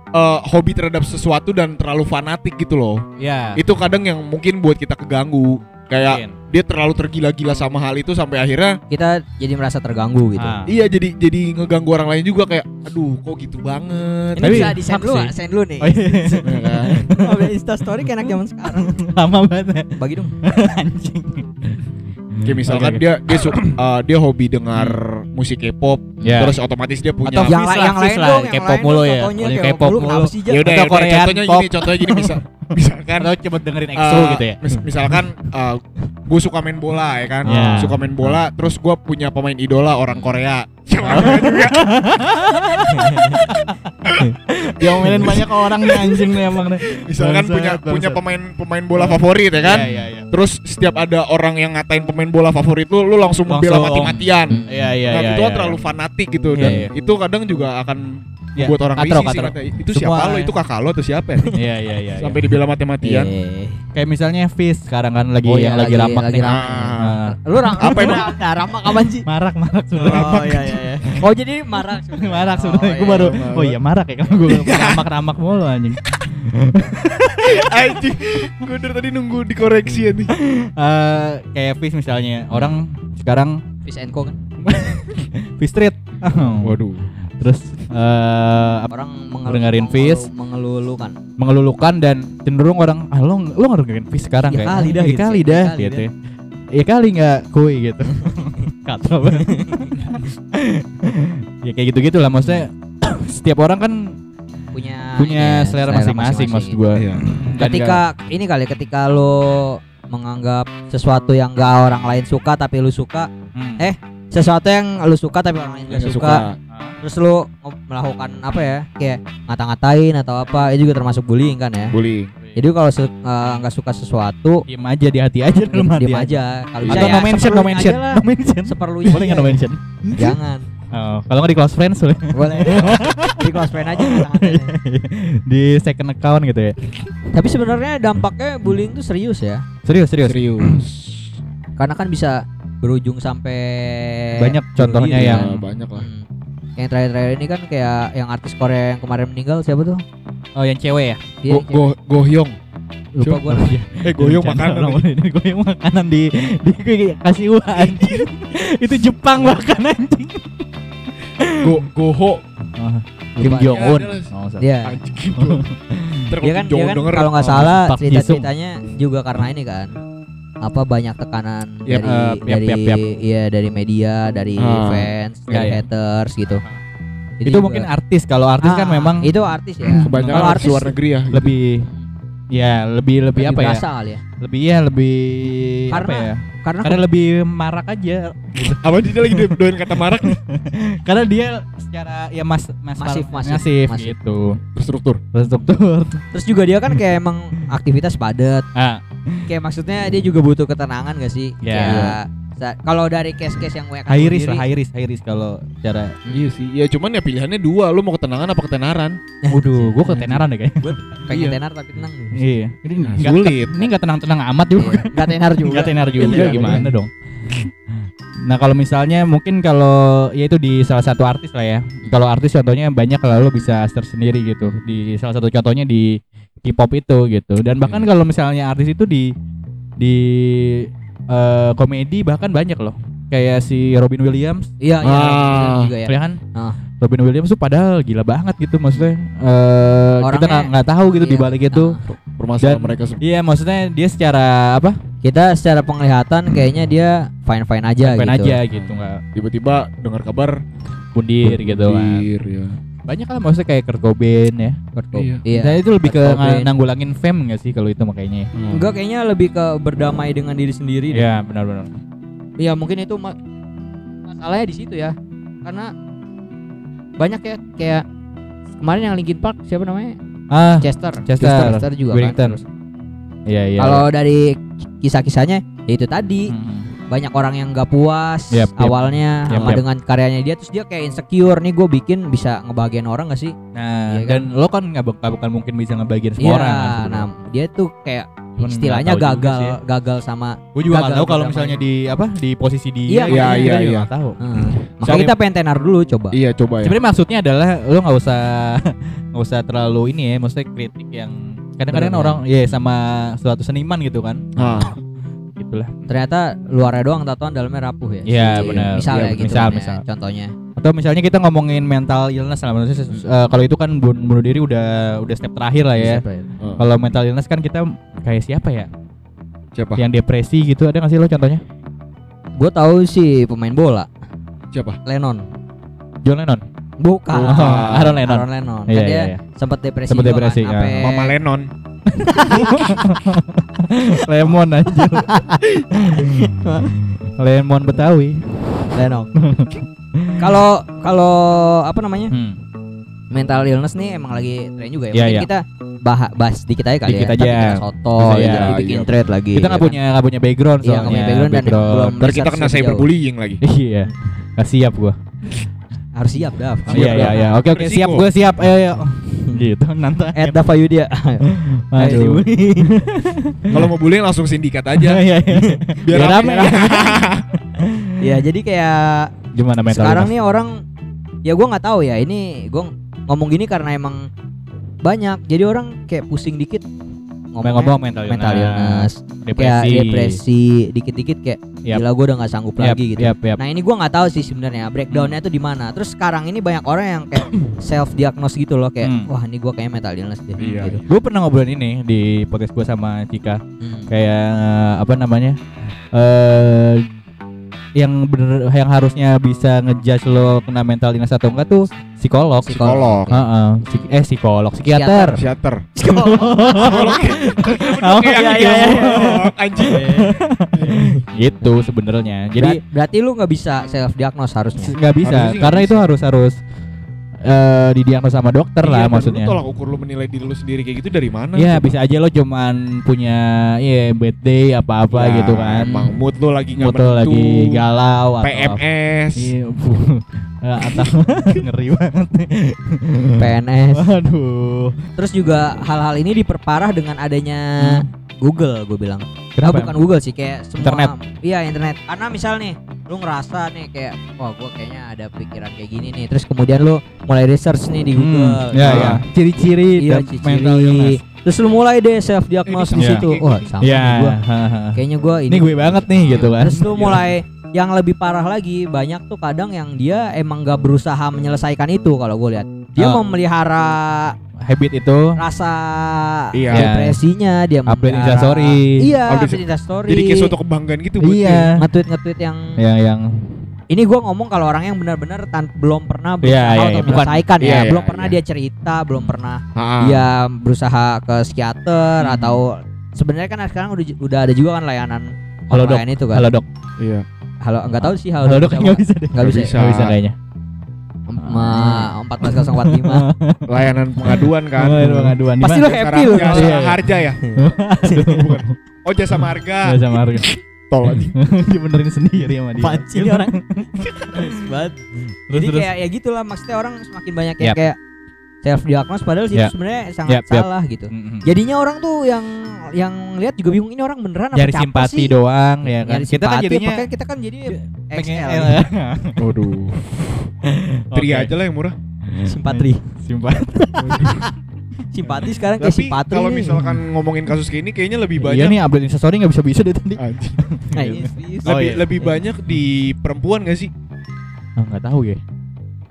Speaker 2: eh, hobi terhadap sesuatu dan terlalu fanatik gitu loh
Speaker 3: Ya.
Speaker 2: itu kadang yang mungkin buat kita keganggu kayak
Speaker 3: Mungkin.
Speaker 2: dia terlalu tergila-gila sama hal itu sampai akhirnya
Speaker 4: Kita jadi merasa terganggu gitu.
Speaker 3: Ah.
Speaker 2: iya jadi jadi ngeganggu orang lain juga kayak aduh kok gitu banget
Speaker 4: Ini
Speaker 3: Tapi
Speaker 4: bisa di send
Speaker 3: hak
Speaker 4: lu? Send lu nih.
Speaker 3: Oh, iya.
Speaker 2: Ya kan? *laughs*
Speaker 4: Oh, Insta story kayak anak zaman sekarang. *laughs*
Speaker 3: Lama banget.
Speaker 4: Bagi dong. *laughs*
Speaker 3: Anjing.
Speaker 2: kayak misalkan
Speaker 3: Oke, oke.
Speaker 2: dia dia su- eh, *clears throat* dia hobi dengar musik K-pop
Speaker 3: Ya.
Speaker 2: terus otomatis dia punya
Speaker 3: Atau
Speaker 4: yang,
Speaker 3: Fis
Speaker 4: lain
Speaker 3: lah,
Speaker 4: yang lain
Speaker 3: lah,
Speaker 4: dong,
Speaker 3: K-pop mulu ya. K-pop
Speaker 4: lu
Speaker 3: mulu.
Speaker 2: ya udah ya contohnya gini contohnya gini bisa misalkan
Speaker 3: Atau cepet dengerin EXO
Speaker 2: eh,
Speaker 3: gitu ya.
Speaker 2: mis- misalkan gue suka main bola ya kan
Speaker 3: Ya.
Speaker 2: suka main bola terus gue punya pemain idola orang Korea *laughs* juga
Speaker 3: Diomelin banyak orang nih anjing nih emang nih.
Speaker 2: misalkan punya punya pemain pemain bola favorit ya kan
Speaker 3: Iya, iya, iya.
Speaker 2: terus setiap ada orang yang ngatain pemain bola favorit lu lu langsung membela mati-matian
Speaker 3: Iya, iya,
Speaker 2: nah
Speaker 3: iya.
Speaker 2: itu kan
Speaker 3: iya.
Speaker 2: terlalu fanatik gitu
Speaker 3: Iya,
Speaker 2: dan
Speaker 3: iya.
Speaker 2: itu kadang juga akan
Speaker 3: Iya,
Speaker 2: buat orang
Speaker 3: katro, katro.
Speaker 2: kata, itu
Speaker 3: Semua-
Speaker 2: siapa lo itu kakak lo atau siapa ya *laughs*
Speaker 3: Iya, iya, iya.
Speaker 2: sampai dibela mati-matian
Speaker 4: Iya.
Speaker 3: Kayak misalnya Fizz sekarang kan lagi
Speaker 4: Oh, iya,
Speaker 3: yang lagi,
Speaker 4: lagi-
Speaker 3: ramak
Speaker 4: lagi
Speaker 3: nih.
Speaker 4: ramak.
Speaker 3: Ah.
Speaker 4: Lu ram
Speaker 2: Apa emang?
Speaker 4: Nah, ramak kapan sih?
Speaker 3: Marak, marak sudah.
Speaker 4: Oh iya iya iya. Oh jadi marak sebenarnya.
Speaker 3: marak
Speaker 4: Oh,
Speaker 3: sebenarnya.
Speaker 4: iya,
Speaker 3: Gue baru,
Speaker 2: iya.
Speaker 3: oh iya marak ya kan gue ramak-ramak mulu anjing. *laughs*
Speaker 2: anjing gue dari tadi nunggu dikoreksi ya nih
Speaker 3: Eh kayak Fizz misalnya, orang sekarang
Speaker 4: Fish and Co kan. *laughs*
Speaker 3: Fizz Street.
Speaker 2: waduh
Speaker 3: Terus eh apa,
Speaker 4: Orang
Speaker 3: Dengerin Fizz.
Speaker 4: mengelulukan.
Speaker 3: mengelulukan dan cenderung orang ah lo lo ngedengerin Fizz sekarang
Speaker 4: Ya
Speaker 3: kayak
Speaker 4: kali dah
Speaker 3: ya
Speaker 4: gitu.
Speaker 3: kali
Speaker 4: Ya
Speaker 3: dah
Speaker 4: kali
Speaker 3: gitu.
Speaker 4: dah.
Speaker 3: ya. Ya kali nggak kuy gitu. *laughs* Katro banget. ya kayak gitu-gitu lah maksudnya *coughs* setiap orang kan
Speaker 4: Punya
Speaker 3: punya
Speaker 4: ya,
Speaker 3: selera masing-masing maksud gua.
Speaker 2: Iya.
Speaker 4: Ketika ini kali ketika lo menganggap sesuatu yang gak orang lain suka tapi lu suka,
Speaker 3: Hmm.
Speaker 4: eh, sesuatu yang lu suka tapi orang lain gak
Speaker 2: Nggak
Speaker 4: suka, terus lu melakukan apa ya? Kayak ngata-ngatain atau apa itu juga termasuk bullying kan ya?
Speaker 2: Bullying.
Speaker 4: Jadi kalau su- eh, nggak suka sesuatu
Speaker 3: diem aja di hati aja dalam hati
Speaker 4: diam aja. kalau bisa
Speaker 3: atau
Speaker 4: ya
Speaker 3: no mention no mention no mention.
Speaker 4: Seperlunya
Speaker 3: boleh nggak no
Speaker 4: aja.
Speaker 3: mention?
Speaker 4: Jangan.
Speaker 3: Oh, kalau nggak di close friends boleh.
Speaker 4: Boleh. *laughs* Di close friend aja ngata-ngatain.
Speaker 3: di second account gitu ya.
Speaker 4: Tapi sebenarnya dampaknya bullying tuh serius ya?
Speaker 3: Serius serius.
Speaker 2: Serius.
Speaker 4: Karena kan bisa berujung sampai
Speaker 3: banyak contohnya
Speaker 4: diri,
Speaker 3: yang
Speaker 2: Ya, banyak lah
Speaker 4: Hmm. yang terakhir-terakhir ini kan kayak yang artis Korea yang kemarin meninggal siapa tuh
Speaker 3: oh yang cewek ya
Speaker 4: Dia
Speaker 2: Go, go, gohyong
Speaker 4: lupa gua namanya. *laughs*
Speaker 2: eh goyong
Speaker 3: Bercanda
Speaker 2: makanan
Speaker 3: orang boleh goyong makanan di di kasih uang anjing. *laughs* itu Jepang bahkan anjing.
Speaker 2: go, goho
Speaker 3: Oh, Kim. Jong Un.
Speaker 2: Ya,
Speaker 3: Oh, salah.
Speaker 4: Dia kan dia kan kalau nggak salah
Speaker 3: Park
Speaker 4: cerita
Speaker 3: Ji-sung.
Speaker 4: ceritanya juga karena ini kan apa banyak tekanan
Speaker 2: Yap,
Speaker 4: dari
Speaker 3: eh, yap,
Speaker 4: dari
Speaker 3: yap, yap.
Speaker 4: iya dari media dari
Speaker 2: Ah.
Speaker 4: fans
Speaker 3: Ya,
Speaker 4: dari
Speaker 3: ya.
Speaker 4: haters gitu
Speaker 3: Itu,
Speaker 4: juga-
Speaker 3: mungkin artis. Kalau artis kan
Speaker 4: Ah,
Speaker 3: memang
Speaker 4: itu artis ya
Speaker 2: kebanyakan
Speaker 4: Kalau
Speaker 2: artis
Speaker 4: artis
Speaker 2: luar negeri ya gitu.
Speaker 3: lebih ya lebih lebih apa ya?
Speaker 4: berasa ya
Speaker 3: Lebih ya lebih apa
Speaker 4: Karena-
Speaker 3: ya?
Speaker 4: karena
Speaker 3: Karena lebih marak aja. *laughs*
Speaker 2: apa dia lagi do- doain kata marak nih *laughs*
Speaker 3: Karena dia secara ya mas, mas
Speaker 4: Masif, masif,
Speaker 3: masif,
Speaker 4: masif.
Speaker 3: gitu.
Speaker 2: terstruktur
Speaker 3: Terstruktur.
Speaker 4: terus juga dia kan kayak emang aktivitas padat
Speaker 3: Ah,
Speaker 4: kayak maksudnya dia juga butuh ketenangan gak sih
Speaker 3: Ya.
Speaker 4: kayak sa- kalau dari case-case yang gue akan
Speaker 3: high risk lah, high risk, high risk kalau cara
Speaker 2: iya sih ya cuman ya pilihannya dua lu mau ketenangan apa ketenaran *laughs*
Speaker 3: Waduh, gua ketenaran deh kayaknya.
Speaker 4: pengen
Speaker 2: Iya.
Speaker 4: tenar tapi tenang
Speaker 3: Iya. Ini
Speaker 2: Nah,
Speaker 3: nggak-
Speaker 2: sulit.
Speaker 3: Ini enggak tenang-tenang amat juga.
Speaker 4: Iya, nggak tenar juga
Speaker 3: Enggak tenar juga
Speaker 2: Iya,
Speaker 3: gimana dong? Nah kalau misalnya mungkin kalau ya itu di salah satu artis lah ya. Kalau artis contohnya banyak kalau lo bisa search sendiri gitu. Di salah satu contohnya di K-pop itu gitu. Dan bahkan
Speaker 2: Iya.
Speaker 3: kalau misalnya artis itu di di eh, komedi bahkan banyak loh. Kayak si Robin Williams,
Speaker 4: Iya, iya
Speaker 1: Ah.
Speaker 4: juga ya.
Speaker 3: ya kan?
Speaker 4: Ah.
Speaker 3: Robin Williams tuh padahal gila banget gitu maksudnya. Eh kita
Speaker 4: Orangnya-
Speaker 3: nggak nggak tahu gitu di
Speaker 4: Iya.
Speaker 3: balik itu.
Speaker 4: Nah,
Speaker 1: Permasalahan mereka semua.
Speaker 3: Iya, maksudnya dia secara apa?
Speaker 4: kita secara penglihatan kayaknya dia fine fine aja
Speaker 3: Fine
Speaker 4: gitu.
Speaker 3: aja gitu nggak
Speaker 1: Tiba-tiba dengar kabar
Speaker 3: bundir gitu kan.
Speaker 1: bundir, ya.
Speaker 3: Banyak kan maksudnya kayak Kurt Cobain ya.
Speaker 4: Kurt Cobain.
Speaker 1: Iya.
Speaker 3: Nah, itu lebih ke
Speaker 4: Kurt Cobain.
Speaker 3: nga- nanggulangin fame nggak sih kalau itu makanya?
Speaker 4: Enggak kayaknya lebih ke berdamai dengan diri sendiri.
Speaker 3: Iya, benar-benar.
Speaker 4: Iya mungkin itu ma- masalahnya di situ ya. Karena banyak ya kayak kemarin yang Linkin Park siapa namanya?
Speaker 3: Ah,
Speaker 4: Chester.
Speaker 3: Chester.
Speaker 4: juga
Speaker 3: Whittington.
Speaker 4: kan. Terus,
Speaker 3: iya iya.
Speaker 4: Kalau dari kisah-kisahnya ya itu tadi
Speaker 3: Hmm.
Speaker 4: Banyak orang yang nggak puas
Speaker 3: yap.
Speaker 4: awalnya
Speaker 3: Yap,
Speaker 4: sama
Speaker 3: yap.
Speaker 4: dengan karyanya dia terus dia kayak insecure nih gue bikin bisa ngebahagiain orang gak sih?
Speaker 3: Nah,
Speaker 4: Iya kan?
Speaker 3: dan lo kan nggak bukan mungkin bisa ngebagian semua
Speaker 4: Iya,
Speaker 3: orang. kan,
Speaker 4: nah dia tuh kayak
Speaker 3: Cuman
Speaker 4: istilahnya gagal
Speaker 3: sih ya.
Speaker 4: gagal sama
Speaker 3: Gue juga nggak
Speaker 4: gagal
Speaker 3: tahu kalau misalnya di apa di posisi dia.
Speaker 4: Iya,
Speaker 1: iya, iya, iya.
Speaker 3: tahu.
Speaker 4: Hmm. Makanya kita pengen tenar dulu coba.
Speaker 1: Iya, coba ya.
Speaker 3: Sebenarnya maksudnya adalah lo nggak usah *laughs* nggak usah terlalu ini ya, maksudnya kritik yang kadang-kadang orang ya sama suatu seniman gitu kan,
Speaker 1: Nah, *coughs*
Speaker 3: gitulah.
Speaker 4: Ternyata luarnya doang tatoan dalamnya rapuh ya.
Speaker 3: Iya,
Speaker 4: Si-
Speaker 3: benar.
Speaker 4: Misalnya
Speaker 3: Iya,
Speaker 4: gitu
Speaker 3: misal,
Speaker 4: kan ya,
Speaker 3: misal.
Speaker 4: contohnya.
Speaker 3: Atau misalnya kita ngomongin mental illness lah, maksudnya eh, kalau itu kan bun- bunuh diri udah udah step terakhir lah ya.
Speaker 4: Siapa ya?
Speaker 3: Kalau mental illness kan kita kayak siapa ya?
Speaker 1: siapa?
Speaker 3: Yang depresi gitu ada nggak sih lo contohnya?
Speaker 4: Gue tahu sih pemain bola
Speaker 1: Siapa?
Speaker 4: Lennon.
Speaker 3: John Lennon.
Speaker 4: Bukan.
Speaker 3: Oh, *laughs* Aaron Lennon.
Speaker 4: Aaron Lennon.
Speaker 3: Iya,
Speaker 4: Kan
Speaker 3: iya,
Speaker 4: dia
Speaker 3: iya.
Speaker 4: sempat depresi.
Speaker 3: Sempet
Speaker 4: juga
Speaker 3: depresi,
Speaker 4: kan,
Speaker 3: ya.
Speaker 4: sampai-
Speaker 1: Mama Lennon. *laughs* *laughs*
Speaker 3: Lemon aja. *laughs* Lemon Betawi.
Speaker 4: Lennon. *laughs* Kalau kalau apa namanya?
Speaker 3: Hmm.
Speaker 4: mental illness nih emang lagi tren juga ya.
Speaker 3: Iya,
Speaker 4: Mungkin
Speaker 3: iya.
Speaker 4: kita bahas bahas dikit aja kali
Speaker 3: Dikit
Speaker 4: ya.
Speaker 3: aja.
Speaker 4: Tapi kita soto gitu,
Speaker 3: iya,
Speaker 4: dibikin
Speaker 1: iya.
Speaker 4: thread lagi.
Speaker 3: Kita
Speaker 4: ya
Speaker 3: nggak
Speaker 4: kan?
Speaker 3: punya nggak punya background
Speaker 4: Iya, nggak
Speaker 3: soalnya.
Speaker 4: punya background dan belum
Speaker 1: Ntar kita kena cyberbullying lagi.
Speaker 3: Iya. Gak siap gua.
Speaker 4: harus siap dah.
Speaker 3: Iya iya iya. Oke oke
Speaker 1: Berisiko.
Speaker 3: siap gue siap. Ayo ayo. Gitu nanti.
Speaker 4: Ed Dava Yudia. *laughs*
Speaker 3: Aduh. *laughs*
Speaker 1: Kalau mau bullying langsung sindikat aja. *laughs*
Speaker 3: Iya iya.
Speaker 1: Biar
Speaker 3: Biar
Speaker 1: rame.
Speaker 4: ya jadi kayak
Speaker 3: Gimana mental?
Speaker 4: sekarang nih orang ya gua nggak tahu ya ini gua ngomong gini karena emang banyak jadi orang kayak pusing dikit ngomongnya
Speaker 3: ngomong mental
Speaker 4: mental illness
Speaker 3: depresi.
Speaker 4: kayak depresi dikit-dikit kayak
Speaker 3: Yap.
Speaker 4: gila gue udah nggak sanggup
Speaker 3: Yap,
Speaker 4: lagi gitu
Speaker 3: yap, yap.
Speaker 4: nah ini gua nggak tahu sih sebenarnya breakdownnya tuh di mana terus sekarang ini banyak orang yang kayak *coughs* self diagnose gitu loh kayak
Speaker 3: Hmm.
Speaker 4: wah ini gua kayaknya mental illness deh
Speaker 1: Iya,
Speaker 4: gitu
Speaker 3: Gue pernah ngobrolin ini di podcast gue sama Cika
Speaker 4: Hmm.
Speaker 3: kayak eh, apa namanya eh yang bener yang harusnya bisa ngejudge lo kena mental illness atau enggak tuh psikolog.
Speaker 1: Psikolog.
Speaker 3: Heeh. Psik- eh psikolog, psikiater.
Speaker 1: Psikiater.
Speaker 3: Oh,
Speaker 1: Kayak
Speaker 3: iya,
Speaker 1: gitu.
Speaker 3: iya, iya.
Speaker 1: Anjing.
Speaker 3: Gitu sebenarnya. Jadi
Speaker 4: berarti lu nggak bisa self diagnose harusnya
Speaker 3: nggak bisa karena itu harus harus eh didiagnos sama dokter lah
Speaker 1: Iya,
Speaker 3: maksudnya.
Speaker 1: Lu tolak ukur lu menilai diri lu sendiri kayak gitu dari mana?
Speaker 3: Ya
Speaker 1: Coba?
Speaker 3: bisa aja lo cuman punya ya bad day apa-apa
Speaker 1: Ya,
Speaker 3: gitu kan.
Speaker 1: Emang mood lu lagi nggak
Speaker 3: Mood lo
Speaker 1: menentu.
Speaker 3: lagi galau atau
Speaker 1: PMS.
Speaker 3: Iya. *laughs* Eh, atau *laughs* ngeri banget.
Speaker 4: PNS
Speaker 3: Waduh.
Speaker 4: terus juga hal-hal ini diperparah dengan adanya Google gue bilang Ah,
Speaker 3: Kenapa?
Speaker 4: bukan Google sih kayak semua
Speaker 3: Internet.
Speaker 4: iya internet karena misal nih lu ngerasa nih kayak wah gue kayaknya ada pikiran kayak gini nih terus kemudian lu mulai research nih di Google
Speaker 3: ya
Speaker 1: Nah.
Speaker 3: ya. Ciri-ciri
Speaker 4: iya
Speaker 3: dan mental
Speaker 4: ciri
Speaker 3: illness.
Speaker 4: terus lu mulai deh self diagnose di situ
Speaker 1: kayak
Speaker 4: wah sama
Speaker 3: Ya. *laughs*
Speaker 4: nih gua
Speaker 3: haha.
Speaker 4: kayaknya gue ini,
Speaker 3: Ini gue banget nih gitu kan.
Speaker 4: terus lu mulai yang lebih parah lagi banyak tuh kadang yang dia emang gak berusaha menyelesaikan itu kalau gue lihat dia
Speaker 3: Ah.
Speaker 4: memelihara
Speaker 3: Habit itu
Speaker 4: rasa
Speaker 1: Iya.
Speaker 4: depresinya dia
Speaker 3: update instastory.
Speaker 4: iya
Speaker 1: Update-
Speaker 4: update instastory
Speaker 1: Jadi kayak suatu kebanggaan gitu buat
Speaker 3: Iya.
Speaker 1: dia.
Speaker 4: nge-tweet nge-tweet yang
Speaker 3: Yang yang
Speaker 4: ini gua ngomong kalau orang yang benar-benar belum pernah berusaha
Speaker 3: Iya, iya,
Speaker 4: untuk
Speaker 3: iya, bukan-
Speaker 4: menyelesaikan ya
Speaker 1: iya, iya,
Speaker 4: belum pernah
Speaker 1: iya.
Speaker 4: dia cerita belum pernah
Speaker 1: Ha-ha.
Speaker 4: dia berusaha ke psikiater
Speaker 3: Hmm.
Speaker 4: atau sebenarnya kan sekarang udah udah ada juga kan layanan
Speaker 3: Halo, Dok.
Speaker 4: itu kan
Speaker 3: halo dok.
Speaker 1: Iya.
Speaker 4: halo nggak tahu sih halo,
Speaker 3: Halo dok nggak bisa deh.
Speaker 4: Nggak bisa.
Speaker 3: Nggak bisa kayaknya.
Speaker 4: Ma- 14045 *laughs*
Speaker 1: Layanan pengaduan kan.
Speaker 3: Oh, itu pengaduan. Di
Speaker 4: Pasti
Speaker 3: mana?
Speaker 4: lo happy lu
Speaker 1: Jasa
Speaker 3: Iya, iya.
Speaker 1: harja ya. *laughs* Bukan. Oh jasa marga.
Speaker 3: Nggak sama harga. *laughs*
Speaker 1: Tol aja.
Speaker 3: Dibenerin sendiri sama dia.
Speaker 4: Panci orang.
Speaker 3: Terus
Speaker 4: Jadi
Speaker 3: terus.
Speaker 4: kayak ya gitulah maksudnya orang semakin banyak yang
Speaker 3: Yap.
Speaker 4: kayak self diagnose padahal sih
Speaker 3: Yap.
Speaker 4: sebenarnya sangat
Speaker 3: Yap, yap.
Speaker 4: salah gitu.
Speaker 3: Mm-mm.
Speaker 4: Jadinya orang tuh yang yang lihat juga bingung ini orang beneran apa
Speaker 3: Nyari
Speaker 4: caper
Speaker 3: simpati
Speaker 4: sih?
Speaker 3: doang ya kan.
Speaker 4: Nyari
Speaker 3: Kita kan
Speaker 4: simpati,
Speaker 3: jadinya
Speaker 4: makanya kita kan jadi XL *laughs*
Speaker 1: Waduh. Tri
Speaker 3: Oke.
Speaker 1: aja lah yang murah.
Speaker 4: simpatri.
Speaker 3: simpati. *laughs*
Speaker 4: simpati sekarang kayak
Speaker 2: Tapi
Speaker 4: simpatri
Speaker 2: kalau
Speaker 4: nih.
Speaker 2: misalkan ngomongin kasus kayak ini kayaknya lebih
Speaker 3: Iya
Speaker 2: banyak
Speaker 3: nih update instastory nggak bisa bisa deh tadi.
Speaker 4: Nah, ini serius.
Speaker 3: Oh,
Speaker 2: lebih
Speaker 3: iya.
Speaker 2: lebih banyak di perempuan gak sih?
Speaker 3: Ah, Nggak tahu ya.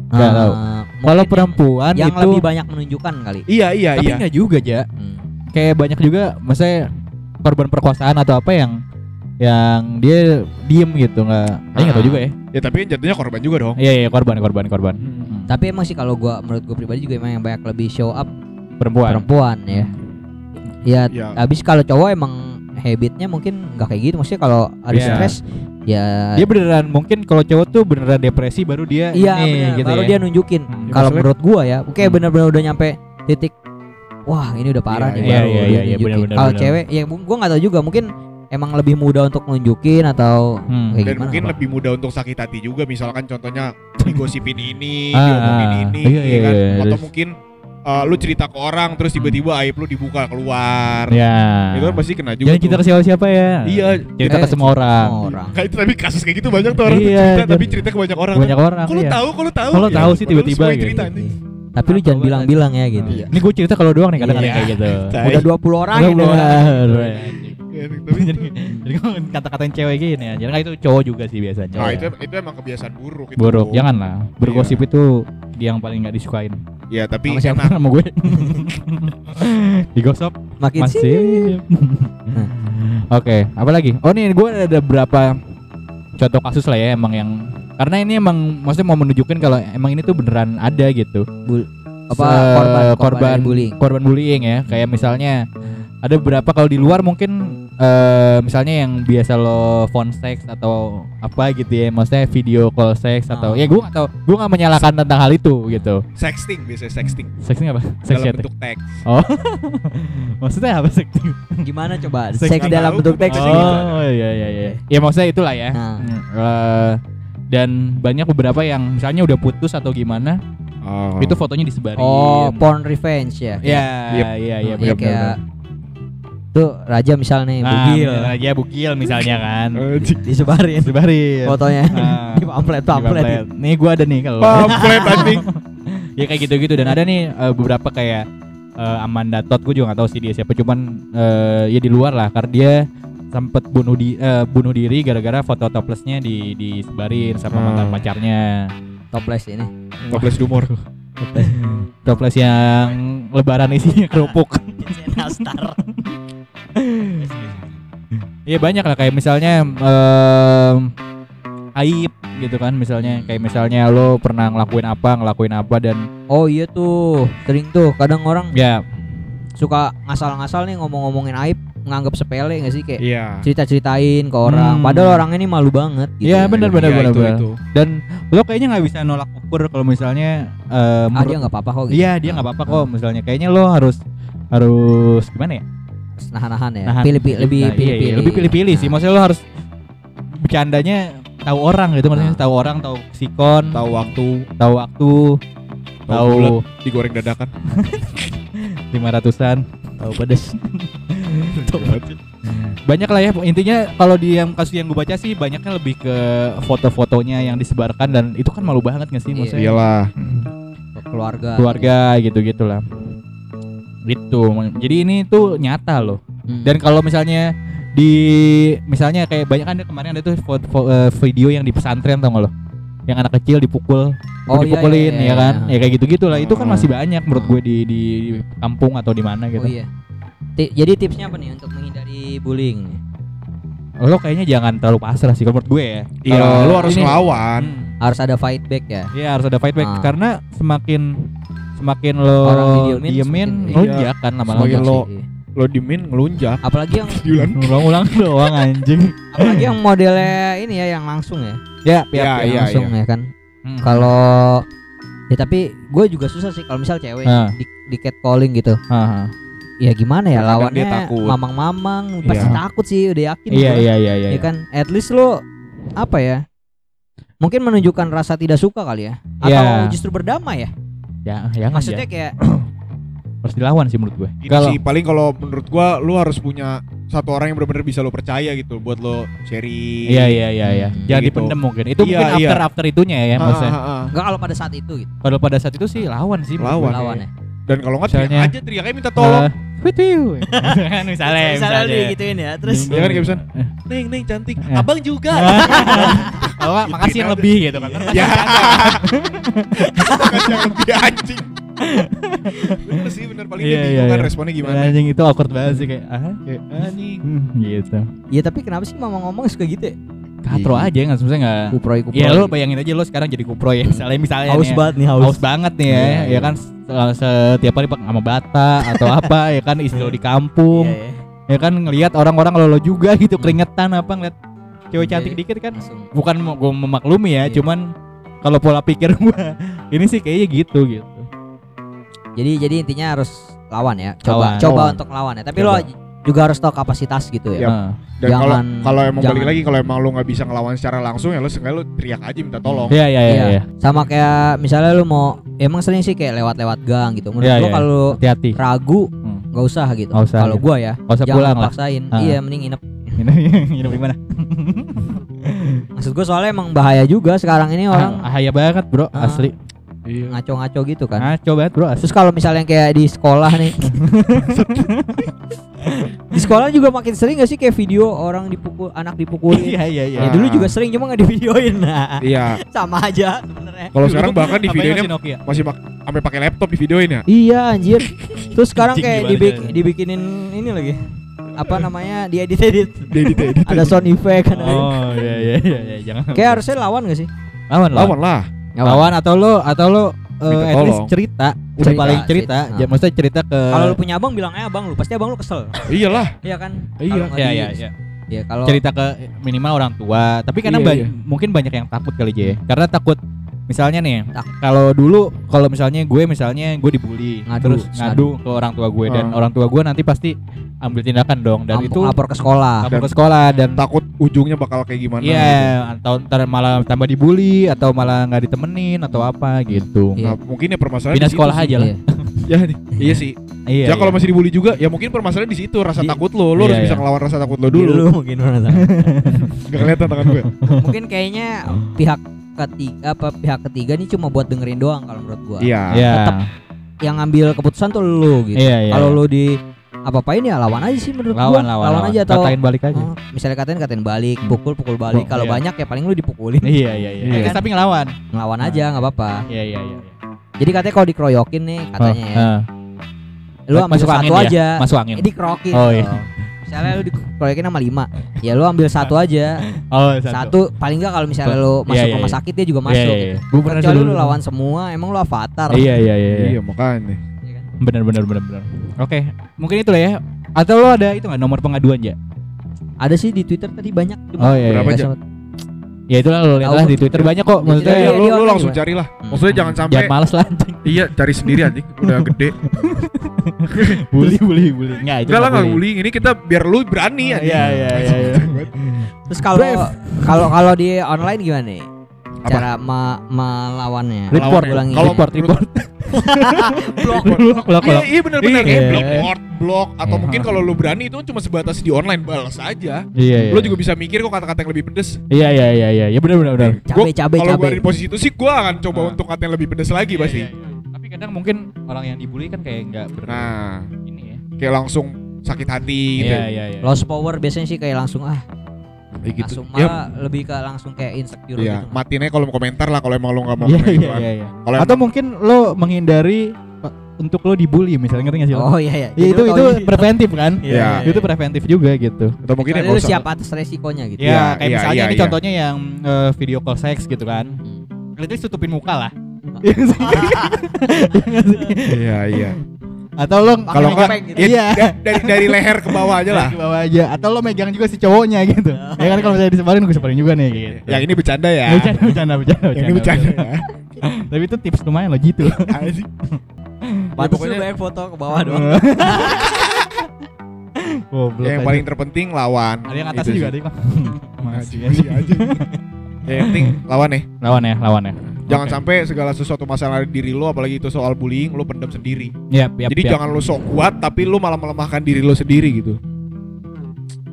Speaker 3: Nggak tahu.
Speaker 4: Ah,
Speaker 3: Kalau
Speaker 4: mungkin
Speaker 3: perempuan
Speaker 4: yang
Speaker 3: itu
Speaker 4: lebih banyak menunjukkan kali.
Speaker 2: Iya iya
Speaker 3: tapi
Speaker 2: iya.
Speaker 3: nggak juga ja.
Speaker 4: Hmm.
Speaker 3: Kayak banyak juga, maksudnya korban perkosaan atau apa yang yang dia diem gitu nggak. Saya nggak tahu
Speaker 2: Ah.
Speaker 3: juga ya.
Speaker 2: Ya tapi kan jatuhnya korban juga dong.
Speaker 3: Iya iya korban korban korban. Hmm.
Speaker 4: Tapi emang sih kalau gua menurut gua pribadi juga emang yang banyak lebih show up
Speaker 3: Perempuan.
Speaker 4: perempuan ya. Ya,
Speaker 2: Ya.
Speaker 4: habis kalau cowok emang habitnya mungkin nggak kayak gitu. Maksudnya kalau ada
Speaker 3: Iya.
Speaker 4: stres ya
Speaker 3: Dia beneran mungkin kalau cowok tuh beneran depresi baru dia
Speaker 4: iya
Speaker 3: ini
Speaker 4: bener,
Speaker 3: gitu
Speaker 4: baru
Speaker 3: ya.
Speaker 4: dia nunjukin.
Speaker 3: Hmm.
Speaker 4: Kalau menurut gua ya, kayak
Speaker 3: Hmm.
Speaker 4: bener-bener udah nyampe titik wah ini udah parah
Speaker 2: Iya,
Speaker 4: nih
Speaker 3: iya,
Speaker 4: baru
Speaker 3: iya,
Speaker 4: dia
Speaker 3: iya,
Speaker 4: nunjukin. Kalau cewek ya gua nggak tahu juga mungkin emang lebih mudah untuk nunjukin atau
Speaker 3: Hmm.
Speaker 4: kayak
Speaker 2: Dan
Speaker 4: gimana.
Speaker 2: mungkin
Speaker 4: Bang?
Speaker 2: lebih mudah untuk sakit hati juga misalkan contohnya *laughs* digosipin ini,
Speaker 3: Ah,
Speaker 2: diomongin
Speaker 3: ah.
Speaker 2: ini
Speaker 3: Iya, iya,
Speaker 2: kan.
Speaker 3: iya,
Speaker 2: Atau
Speaker 3: terus-
Speaker 2: mungkin uh, lu cerita ke orang terus tiba-tiba aib lu dibuka keluar.
Speaker 3: Ya.
Speaker 2: Itu kan pasti kena juga.
Speaker 3: Jangan cerita
Speaker 2: tuh.
Speaker 3: ke siapa-siapa ya.
Speaker 2: Iya.
Speaker 3: Cerita ke semua orang.
Speaker 4: Semua orang.
Speaker 2: Kayak itu tapi kasus kayak gitu banyak tuh orang tuh
Speaker 3: Iya,
Speaker 2: cerita tapi cerita ke banyak orang.
Speaker 3: Banyak orang.
Speaker 2: Kalau
Speaker 3: iya.
Speaker 2: tahu, kalau tahu.
Speaker 3: Kalau
Speaker 2: Ya,
Speaker 3: tahu sih
Speaker 2: padahal
Speaker 3: tiba-tiba gitu.
Speaker 2: cerita anjing.
Speaker 4: Tapi lu jangan bilang-bilang ya gitu.
Speaker 2: Iya.
Speaker 3: Ini gue cerita kalau doang nih kadang-kadang
Speaker 2: Iya.
Speaker 3: kayak gitu. *laughs*
Speaker 4: Udah 20 orang
Speaker 3: Udah.
Speaker 2: Ya, tapi
Speaker 3: jadi *laughs* jadi gua kata-katain cewek gini ya. Jangan itu cowok juga sih biasanya.
Speaker 2: Nah, itu itu emang kebiasaan buruk itu.
Speaker 3: buruk. Jangan lah. Bergosip itu yang paling nggak disukain.
Speaker 2: Ya, tapi
Speaker 3: Sama siapa sama gue? *laughs* Digosok
Speaker 4: Makin sih.
Speaker 3: masih. *laughs* Oke, apa lagi? Oh nih gue ada beberapa contoh kasus lah ya emang yang karena ini emang maksudnya mau menunjukkan kalau emang ini tuh beneran ada gitu.
Speaker 4: Apa korban korban,
Speaker 3: korban
Speaker 4: bullying.
Speaker 3: korban bullying ya kayak misalnya ada beberapa kalau di luar mungkin eh, misalnya yang biasa lo phone sex atau apa gitu ya maksudnya video call sex atau
Speaker 4: Ah.
Speaker 3: ya gue gak tau gue gak menyalahkan tentang hal itu gitu
Speaker 2: Sexting biasanya sexting.
Speaker 3: sexting apa sex
Speaker 2: dalam
Speaker 3: chat
Speaker 2: bentuk teks.
Speaker 3: oh *laughs* maksudnya apa sexting
Speaker 4: Gimana coba?
Speaker 3: Seks
Speaker 2: nggak
Speaker 4: dalam
Speaker 2: tahu,
Speaker 4: bentuk teks.
Speaker 2: seks
Speaker 3: oh iya iya iya ya maksudnya itulah ya
Speaker 4: Nah.
Speaker 3: Hmm, eh, dan banyak beberapa yang misalnya udah putus atau gimana
Speaker 2: Oh.
Speaker 3: itu fotonya disebarin
Speaker 4: Oh, porn revenge ya.
Speaker 3: ya iya iya
Speaker 4: Iya,
Speaker 3: benar
Speaker 4: kayak tuh raja misalnya nih,
Speaker 3: Nah,
Speaker 4: bugil
Speaker 3: aja bugil misalnya kan.
Speaker 4: disebarin
Speaker 3: Sebarin.
Speaker 4: fotonya
Speaker 3: Nah, *laughs*
Speaker 4: di pamflet pamflet.
Speaker 3: Nih gua ada nih kalau.
Speaker 2: Pamflet anjing. *laughs*
Speaker 3: ya kayak gitu-gitu dan ada nih eh, beberapa kayak eh, Amanda Todd gue juga nggak tahu sih dia siapa cuman eh, ya di luar lah karena dia sempet bunuh di eh, bunuh diri gara-gara foto toplesnya di disebarin sama
Speaker 2: Hmm.
Speaker 3: mantan pacarnya.
Speaker 4: Toples ini.
Speaker 2: Toples humor. *laughs*
Speaker 3: Toples yang lebaran isinya kerupuk. *laughs*
Speaker 4: Nastar.
Speaker 3: Iya banyak lah kayak misalnya em, aib gitu kan misalnya kayak misalnya lo pernah ngelakuin apa ngelakuin apa dan
Speaker 4: Oh iya tuh, sering tuh kadang orang
Speaker 3: ya
Speaker 4: suka ngasal-ngasal nih ngomong-ngomongin aib nganggap sepele gak sih kayak
Speaker 2: Iya.
Speaker 4: cerita-ceritain ke orang
Speaker 3: Hmm.
Speaker 4: padahal orang ini malu banget gitu.
Speaker 3: Iya, bener, bener,
Speaker 2: Iya,
Speaker 3: bener,
Speaker 2: itu,
Speaker 3: bener.
Speaker 2: itu.
Speaker 3: dan lo kayaknya nggak bisa nolak ukur kalau misalnya eh,
Speaker 4: Ah dia nggak apa-apa kok gitu.
Speaker 3: iya dia nggak apa-apa kok misalnya kayaknya lo harus harus gimana ya
Speaker 4: Nahan-nahan ya.
Speaker 3: Nahan.
Speaker 4: Pilih-pilih lebih
Speaker 3: Nah, iya, iya,
Speaker 4: pilih-pilih.
Speaker 3: lebih pilih-pilih sih
Speaker 4: Nah.
Speaker 3: maksudnya lo harus bercandanya tahu orang gitu maksudnya
Speaker 4: Nah.
Speaker 3: tahu orang tahu sikon
Speaker 2: Tahu waktu,
Speaker 3: tahu waktu
Speaker 2: tahu bulat,
Speaker 3: tahu
Speaker 2: digoreng dadakan. *laughs*
Speaker 3: lima ratusan
Speaker 4: Tahu pedes. *laughs*
Speaker 3: banyak lah ya intinya kalau di yang kasus yang gue baca sih banyaknya lebih ke foto-fotonya yang disebarkan dan itu kan malu banget gak sih
Speaker 4: Iya.
Speaker 3: maksudnya?
Speaker 2: Iyalah.
Speaker 4: Keluarga.
Speaker 3: keluarga gitu gitulah gitu. Jadi ini tuh nyata loh.
Speaker 4: Hmm.
Speaker 3: dan kalau misalnya di misalnya kayak banyak kan kemarin ada tuh fo- fo- eh, video yang di pesantren tau gak lo? Yang anak kecil dipukul
Speaker 4: Oh, iya,
Speaker 3: dipukulin
Speaker 4: iya, iya,
Speaker 3: ya kan?
Speaker 4: iya.
Speaker 3: ya kayak gitu gitulah itu kan masih banyak menurut gue di di kampung atau di mana gitu.
Speaker 4: Oh iya. Ti- jadi tipsnya apa nih untuk menghindari bullying?
Speaker 3: lo kayaknya jangan terlalu pasrah sih kalau menurut gue ya
Speaker 2: Iya,
Speaker 3: Kalau
Speaker 2: lu harus
Speaker 3: ini-
Speaker 2: ngelawan.
Speaker 3: Hmm.
Speaker 4: Harus ada fight back ya.
Speaker 3: Iya harus ada fight back
Speaker 4: Ah.
Speaker 3: karena semakin semakin lo
Speaker 4: Orang didiemin,
Speaker 3: diemin
Speaker 4: semakin-
Speaker 3: ngelunjak kan lama-lama.
Speaker 2: Semakin lo-
Speaker 4: sih.
Speaker 2: Lo dimin ngelunjak.
Speaker 4: Apalagi yang.
Speaker 3: Ulang-ulang *laughs* doang anjing.
Speaker 4: apalagi yang modelnya ini ya yang langsung ya.
Speaker 3: Ya,
Speaker 2: Iya,
Speaker 4: Yang
Speaker 2: iya,
Speaker 4: langsung ya kan.
Speaker 3: Hmm.
Speaker 4: Kalau ya tapi gue juga susah sih kalau misal cewek
Speaker 3: Ah.
Speaker 4: di, di catcalling gitu.
Speaker 3: Aha.
Speaker 4: Ya gimana ya
Speaker 2: Kadang
Speaker 4: lawannya
Speaker 2: dia takut.
Speaker 4: mamang-mamang pasti
Speaker 2: Iya.
Speaker 4: takut sih udah yakin
Speaker 3: Iya,
Speaker 4: gua.
Speaker 3: iya, iya, iya.
Speaker 4: Ya kan at least lo apa ya? Mungkin menunjukkan rasa tidak suka kali ya atau
Speaker 3: Iya.
Speaker 4: justru berdamai ya.
Speaker 3: Ya, ya
Speaker 4: Maksudnya kayak *clears throat*
Speaker 3: harus dilawan sih menurut gue. Kalau
Speaker 2: sih paling kalau menurut gua lu harus punya satu orang yang benar-benar bisa lo percaya gitu buat lo sharing.
Speaker 3: Iya, iya, iya, iya.
Speaker 4: Hmm.
Speaker 3: Jangan
Speaker 2: Gitu.
Speaker 3: dipendem mungkin. Itu
Speaker 2: Iya,
Speaker 3: mungkin
Speaker 2: iya.
Speaker 3: after after itunya ya
Speaker 2: Ah,
Speaker 3: maksudnya.
Speaker 2: ah, ah.
Speaker 4: enggak kalau pada saat itu gitu.
Speaker 3: Kalau pada saat itu sih lawan sih. menurut
Speaker 2: Lawan.
Speaker 3: gue.
Speaker 4: Lawan ya.
Speaker 2: Dan kalau nggak teriak aja teriaknya minta tolong.
Speaker 3: Eh, Wit wiu. kan misalnya,
Speaker 4: Misalnya gituin ya, terus
Speaker 2: Ya kan kayak misalnya, Neng, Neng cantik.
Speaker 3: Eh.
Speaker 2: Abang juga. *laughs*
Speaker 3: Kalau nggak, makasih yang lebih gitu kan. *laughs*
Speaker 2: ya. Makasih yang lebih anjing. bener sih bener paling
Speaker 3: Iya,
Speaker 2: dia
Speaker 3: iya,
Speaker 2: bingung kan
Speaker 3: iya.
Speaker 2: responnya gimana.
Speaker 3: Anjing itu awkward banget sih kayak ah kayak
Speaker 2: Anjing.
Speaker 3: hmm, gitu.
Speaker 4: Ya tapi kenapa sih mama ngomong suka gitu ya?
Speaker 3: Katro aja nggak sebenarnya nggak.
Speaker 4: Kuproy kuproy.
Speaker 3: Ya lo bayangin aja lo sekarang jadi kupro ya misalnya misalnya
Speaker 4: haus
Speaker 3: nih ya.
Speaker 4: banget nih
Speaker 3: haus
Speaker 4: haus.
Speaker 3: banget nih ya,
Speaker 4: Iya,
Speaker 3: ya
Speaker 4: iya.
Speaker 3: kan se- setiap hari sama bata atau apa ya kan istri lo di kampung,
Speaker 4: Iya, iya.
Speaker 3: ya kan ngelihat orang-orang lo, lo juga gitu keringetan apa ngeliat cewek
Speaker 4: Iya,
Speaker 3: cantik
Speaker 4: iya.
Speaker 3: dikit kan
Speaker 4: Langsung.
Speaker 3: bukan mau gue memaklumi ya,
Speaker 4: Iya.
Speaker 3: cuman kalau pola pikir gua *laughs* ini sih kayaknya gitu gitu.
Speaker 4: Jadi jadi intinya harus lawan ya. Coba
Speaker 3: Lawan.
Speaker 4: coba
Speaker 2: Lawan.
Speaker 4: untuk lawan ya. Tapi
Speaker 3: Coba.
Speaker 4: lo juga harus tahu kapasitas gitu ya.
Speaker 3: Nah,
Speaker 2: Dan kalau
Speaker 4: Jangan-
Speaker 2: kalau emang balik lagi kalau emang lu nggak bisa ngelawan secara langsung ya lu sengaja lu teriak aja minta tolong.
Speaker 3: Iya iya iya.
Speaker 4: Iya.
Speaker 3: iya.
Speaker 4: Sama kayak misalnya lu mau emang sering sih kayak lewat-lewat gang gitu. Menurut
Speaker 3: Iya,
Speaker 4: gua
Speaker 3: iya.
Speaker 4: kalau
Speaker 3: Hati-hati.
Speaker 4: ragu
Speaker 3: Hmm.
Speaker 4: nggak usah gitu. Kalau
Speaker 3: iya.
Speaker 4: gua ya,
Speaker 3: Gak usah
Speaker 4: jangan
Speaker 3: pulang lah.
Speaker 4: paksain.
Speaker 3: Ah.
Speaker 4: Iya, mending *laughs* nginep.
Speaker 3: Nginep di mana?
Speaker 4: Maksud gua soalnya emang bahaya juga sekarang ini orang
Speaker 3: Ah, bahaya banget bro,
Speaker 4: Ah.
Speaker 3: asli.
Speaker 2: Iya.
Speaker 4: ngaco-ngaco gitu kan.
Speaker 3: Ngaco banget bro, asli.
Speaker 4: Terus kalau misalnya kayak di sekolah nih *laughs* Di sekolah juga makin sering gak sih kayak video orang dipukul anak dipukulin
Speaker 3: Iya iya iya.
Speaker 4: Ya dulu juga sering cuma gak divideoin nah
Speaker 2: Iya.
Speaker 4: Sama aja sebenarnya
Speaker 2: Kalau sekarang bahkan di videonya
Speaker 3: masih
Speaker 2: sampai pakai laptop di videoin ya.
Speaker 4: Iya anjir Terus sekarang kayak dibik-
Speaker 3: caranya?
Speaker 4: dibikinin ini lagi Apa namanya diedit-edit
Speaker 2: Edit edit.
Speaker 4: Ada sound effect kan
Speaker 3: Oh iya iya iya iya, jangan.
Speaker 4: Kayak harusnya lawan gak sih?
Speaker 3: lawan lawan.
Speaker 2: Lawan lah.
Speaker 3: Lawan atau lo atau lo uh,
Speaker 2: Minta
Speaker 3: at least
Speaker 2: tolong.
Speaker 3: cerita, udah
Speaker 4: Cerita,
Speaker 3: paling cerita,
Speaker 4: cerita.
Speaker 3: ya maksudnya cerita ke
Speaker 4: Kalau lu punya abang bilang aja abang lu Pasti abang lu kesel
Speaker 2: Iyalah.
Speaker 4: Iya kan?
Speaker 2: Iya.
Speaker 3: Iya
Speaker 4: di-
Speaker 3: iya iya.
Speaker 4: Ya kalau
Speaker 3: Cerita ke minimal orang tua, tapi kadang
Speaker 2: Iya,
Speaker 3: ba-
Speaker 2: iya.
Speaker 3: mungkin banyak yang takut kali aja ya. Karena takut misalnya nih, kalau dulu kalau misalnya gue misalnya gue dibully,
Speaker 4: Ngadu,
Speaker 3: terus ngadu ke orang tua gue dan
Speaker 2: Ah.
Speaker 3: orang tua gue nanti pasti ambil tindakan dong dan
Speaker 4: lampu-
Speaker 3: itu
Speaker 4: lapor ke sekolah
Speaker 3: lapor ke sekolah dan
Speaker 2: Takut ujungnya bakal kayak gimana.
Speaker 3: Iya,
Speaker 2: gitu.
Speaker 3: atau ntar malah tambah dibully atau malah nggak ditemenin atau apa gitu.
Speaker 4: Iya.
Speaker 2: Nah, mungkin ya permasalahan
Speaker 3: Pindah sekolah aja lah.
Speaker 4: Iya. *laughs*
Speaker 2: Ya, iya sih.
Speaker 3: Iya.
Speaker 2: ya kalau
Speaker 3: iya.
Speaker 2: masih dibully juga, ya mungkin permasalahan di situ rasa
Speaker 4: Di-
Speaker 2: takut lo. Lo harus
Speaker 3: Iya,
Speaker 2: bisa
Speaker 3: iya.
Speaker 2: ngelawan rasa takut lo
Speaker 4: Dulu
Speaker 2: dulu.
Speaker 4: mungkin mana tahu. *laughs*
Speaker 2: Gak kelihatan tangan gue.
Speaker 4: Mungkin kayaknya pihak ketiga apa pihak ketiga nih cuma buat dengerin doang kalau menurut gua.
Speaker 2: Iya.
Speaker 3: Iya.
Speaker 4: tetap Yang ngambil keputusan tuh lu gitu.
Speaker 3: Iya, iya.
Speaker 4: Kalau
Speaker 3: iya.
Speaker 4: lu di apa-apain ya lawan aja sih menurut
Speaker 3: lawan
Speaker 4: gua.
Speaker 3: lawan,
Speaker 4: aja atau
Speaker 3: katain balik aja.
Speaker 4: Oh, misalnya katain katain balik, pukul pukul balik.
Speaker 3: Oh,
Speaker 4: Kalau
Speaker 3: iya.
Speaker 4: banyak ya paling lu dipukulin. *laughs*
Speaker 3: Iya iya iya.
Speaker 2: Iya.
Speaker 3: Terus tapi ngelawan.
Speaker 4: Ngelawan aja nggak apa-apa.
Speaker 3: Iya iya iya.
Speaker 4: Jadi katanya kalau dikeroyokin nih katanya ya.
Speaker 3: Ah.
Speaker 4: Lu ambil
Speaker 3: Masuk
Speaker 4: satu
Speaker 3: angin ya?
Speaker 4: aja.
Speaker 3: Masuk angin.
Speaker 4: Eh, dikerokin.
Speaker 3: Oh, iya. *laughs*
Speaker 4: Misalnya lu dikeroyokin sama lima, ya lu ambil satu aja. *laughs*
Speaker 3: Oh
Speaker 4: Satu, paling nggak kalau misalnya lu
Speaker 3: Iya,
Speaker 4: masuk
Speaker 3: iya,
Speaker 4: rumah
Speaker 3: iya.
Speaker 4: sakit dia juga
Speaker 3: Iya,
Speaker 4: masuk.
Speaker 3: iya,
Speaker 4: gitu.
Speaker 3: iya. Gua pernah
Speaker 4: Kecuali
Speaker 3: dulu.
Speaker 4: lu lawan semua, emang lu avatar.
Speaker 3: Iya iya iya. iya.
Speaker 2: Iya, makanya.
Speaker 4: Iya kan?
Speaker 3: Benar benar benar benar. Oke, mungkin itu lah ya. Atau lo ada itu nggak nomor pengaduan ya?
Speaker 4: Ada sih di Twitter tadi banyak cuma
Speaker 3: Oh, iya,
Speaker 2: Berapa aja?
Speaker 3: Ya itulah lo lihat
Speaker 4: Tahu.
Speaker 3: lah di Twitter banyak kok. Maksudnya
Speaker 2: Iya,
Speaker 4: Iya,
Speaker 2: lu,
Speaker 4: dia
Speaker 2: lu langsung
Speaker 4: juga.
Speaker 2: carilah.
Speaker 4: Hmm.
Speaker 2: Maksudnya jangan sampai
Speaker 3: jangan malas lah anjing.
Speaker 2: Iya, cari sendiri anjing. Udah gede. *laughs*
Speaker 3: bully bully bully. Enggak itu.
Speaker 2: Enggak lah
Speaker 3: nggak
Speaker 2: enggak bullying. Ini kita biar lu berani
Speaker 3: Iya
Speaker 2: anjing.
Speaker 3: iya iya. iya.
Speaker 4: Terus kalau kalau kalau di online gimana nih?
Speaker 2: Apa?
Speaker 4: Cara me- melawannya.
Speaker 3: Report,
Speaker 4: Ulangi.
Speaker 2: Kalau
Speaker 3: report, report. *laughs*
Speaker 2: Blok.
Speaker 3: Blok, blok,
Speaker 2: Iya,
Speaker 3: blok.
Speaker 2: iya benar-benar
Speaker 3: Iya.
Speaker 2: kayak blok, blok, blok atau
Speaker 3: Iya.
Speaker 2: mungkin kalau lu berani itu cuma sebatas di online balas aja.
Speaker 3: Iya iya.
Speaker 2: Lu juga bisa mikir kok kata-kata yang lebih pedes.
Speaker 3: Iya iya iya iya. Ya benar benar benar.
Speaker 4: Cabe, cabe,
Speaker 2: Kalau gua di posisi itu sih gua akan coba
Speaker 3: Ah.
Speaker 2: untuk kata yang lebih pedes lagi pasti.
Speaker 3: Iya, iya, iya. Tapi kadang mungkin orang yang dibully kan kayak enggak ber
Speaker 2: Nah,
Speaker 3: ini ya.
Speaker 2: kayak langsung sakit hati gitu.
Speaker 3: Iya iya iya.
Speaker 4: Lost power biasanya sih kayak langsung ah,
Speaker 2: Kayak gitu.
Speaker 4: langsung
Speaker 2: Ya,
Speaker 4: malah lebih ke langsung kayak insecure
Speaker 2: Iya,
Speaker 4: gitu.
Speaker 2: matiin aja kalau mau komentar lah kalau emang lu nggak mau
Speaker 3: Iya
Speaker 2: komentar.
Speaker 3: iya iya. iya.
Speaker 2: Kalau
Speaker 3: Atau mungkin lo menghindari uh, untuk lo dibully misalnya ngerti gak sih? lo?
Speaker 4: Oh iya iya.
Speaker 3: Ya, itu itu preventif kan? *laughs*
Speaker 2: Iya.
Speaker 3: Itu preventif juga gitu.
Speaker 2: atau mungkin ya usah.
Speaker 4: siap atas resikonya gitu.
Speaker 3: Ya,
Speaker 2: Iya,
Speaker 3: kayak
Speaker 2: iya,
Speaker 3: misalnya
Speaker 2: iya,
Speaker 3: ini
Speaker 2: iya.
Speaker 3: contohnya yang eh, video call seks gitu kan.
Speaker 4: Hmm.
Speaker 3: Least tutupin muka lah. *laughs*
Speaker 2: Iya, iya. *laughs*
Speaker 3: Atau lo
Speaker 2: Kalau
Speaker 3: megang-
Speaker 2: nggak,
Speaker 4: gitu.
Speaker 3: iya. *laughs*
Speaker 2: Da- dari dari leher ke bawah aja lah.
Speaker 3: Ke bawah aja. Atau lo megang juga si cowoknya gitu. ya kan kalau misalnya disebarin gue sebarin juga nih gitu.
Speaker 2: Yang ini bercanda ya.
Speaker 3: Bercanda, bercanda, bercanda,
Speaker 2: Yang ini bercanda ya. *laughs*
Speaker 3: Tapi itu tips lumayan lo gitu.
Speaker 4: Pantes
Speaker 2: pokoknya-
Speaker 4: lu banyak foto ke bawah doang. *laughs*
Speaker 3: Goblok
Speaker 2: yang
Speaker 3: aja.
Speaker 2: paling terpenting lawan.
Speaker 3: ada yang atas juga
Speaker 2: sih.
Speaker 3: ada yang masih
Speaker 2: Masih aja. Ya, yang penting lawan nih.
Speaker 3: lawan ya lawan ya
Speaker 2: Jangan
Speaker 3: Oke.
Speaker 2: sampai segala sesuatu masalah di diri lo apalagi itu soal bullying lo pendam sendiri.
Speaker 3: Yap, yap,
Speaker 2: Jadi
Speaker 3: yap.
Speaker 2: jangan lo sok kuat tapi lo malah melemahkan diri lo sendiri gitu.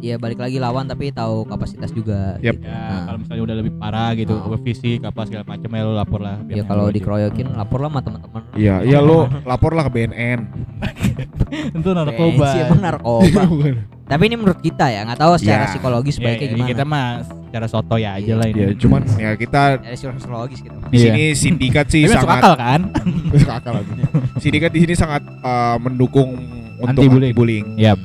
Speaker 4: ya balik lagi lawan tapi tahu kapasitas juga.
Speaker 2: Yap.
Speaker 3: Ya,
Speaker 4: Nah.
Speaker 3: kalau misalnya udah lebih parah gitu,
Speaker 4: Ah.
Speaker 3: fisik apa segala macam ya lo lapor lah. biar
Speaker 4: Ya kalau
Speaker 3: aja.
Speaker 4: dikeroyokin lapor lah sama teman-teman.
Speaker 2: Iya, iya lo *laughs* lapor lah ke BNN.
Speaker 3: Itu narkoba.
Speaker 4: Emang narkoba. *laughs* Tapi ini menurut kita ya, nggak tahu secara
Speaker 2: Ya.
Speaker 4: psikologis
Speaker 3: Ya,
Speaker 4: baiknya
Speaker 3: ya,
Speaker 4: gimana.
Speaker 3: kita mah secara soto ya aja lah ini.
Speaker 2: Ya, cuman ya kita
Speaker 4: Dari secara psikologis gitu.
Speaker 2: di
Speaker 3: Iya.
Speaker 2: sini sindikat sih
Speaker 3: Tapi masuk
Speaker 2: sangat
Speaker 3: akal kan? *laughs*
Speaker 2: Masuk akal lagi. Sindikat di sini sangat eh, mendukung untuk
Speaker 3: Anti-bullying.
Speaker 2: bullying.
Speaker 3: Yap.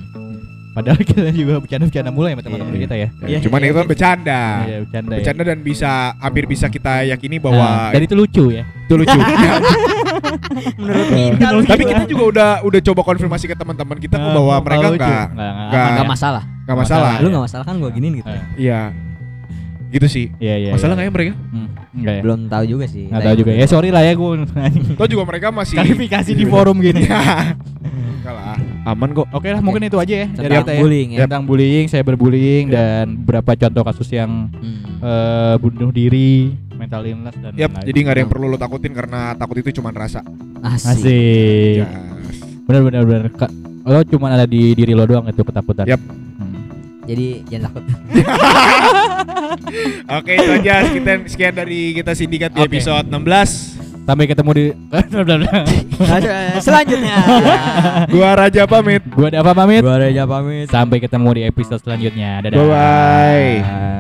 Speaker 3: Padahal kita juga bercanda-bercanda mulai sama teman-teman
Speaker 2: Iya.
Speaker 3: kita ya.
Speaker 2: Ya, cuman itu kan bercanda.
Speaker 3: Iya, bercanda, ya.
Speaker 2: Bercanda dan bisa hampir bisa kita yakini
Speaker 3: Nah,
Speaker 2: bahwa
Speaker 3: dan itu lucu ya.
Speaker 2: itu lucu. *laughs* *laughs*
Speaker 4: Menurut
Speaker 2: Eh,
Speaker 4: kita lucu.
Speaker 2: Tapi kita juga udah udah coba konfirmasi ke teman-teman kita
Speaker 3: Nah,
Speaker 2: bahwa mereka enggak
Speaker 3: Nggak, nggak,
Speaker 2: nggak-
Speaker 3: aman
Speaker 4: nggak
Speaker 3: ya.
Speaker 4: masalah.
Speaker 2: enggak masalah.
Speaker 4: Lu nggak masalah kan gua giniin gitu.
Speaker 3: Eh,
Speaker 2: Iya. Gitu sih.
Speaker 3: Iya, iya.
Speaker 2: Masalah
Speaker 3: iya.
Speaker 2: nggak ya mereka?
Speaker 3: Hmm, enggak ya.
Speaker 4: Belum tahu juga sih.
Speaker 3: Nggak tahu juga. Ya sorry lah ya gue.
Speaker 2: Toh juga mereka masih
Speaker 3: Klarifikasi di forum gini.
Speaker 2: Enggak lah. Aman kok.
Speaker 3: Oke lah, mungkin itu aja ya dari
Speaker 4: Tentang
Speaker 3: kita ya.
Speaker 4: bullying ya.
Speaker 3: Tentang bullying, saya berbullying dan beberapa contoh kasus yang
Speaker 4: Hmm.
Speaker 3: eh, bunuh diri, mental illness dan lain-lain.
Speaker 2: jadi nggak ada yang perlu lo takutin karena takut itu cuma rasa.
Speaker 4: Asik.
Speaker 3: Asik.
Speaker 2: Jas.
Speaker 3: Benar benar benar. Ka- Lo cuma ada di diri lo doang itu ketakutan.
Speaker 2: Yap.
Speaker 3: Hmm.
Speaker 4: Jadi jangan takut. *laughs*
Speaker 2: Oke, itu aja sekian sekian dari kita sindikat di
Speaker 3: Oke.
Speaker 2: episode 16.
Speaker 3: Sampai ketemu di *laughs*
Speaker 4: Selanjutnya. *laughs*
Speaker 2: Gua Raja pamit.
Speaker 3: Gua Dava pamit.
Speaker 4: Gua Reja pamit.
Speaker 3: Sampai ketemu di episode selanjutnya. Dadah.
Speaker 2: Bye-bye.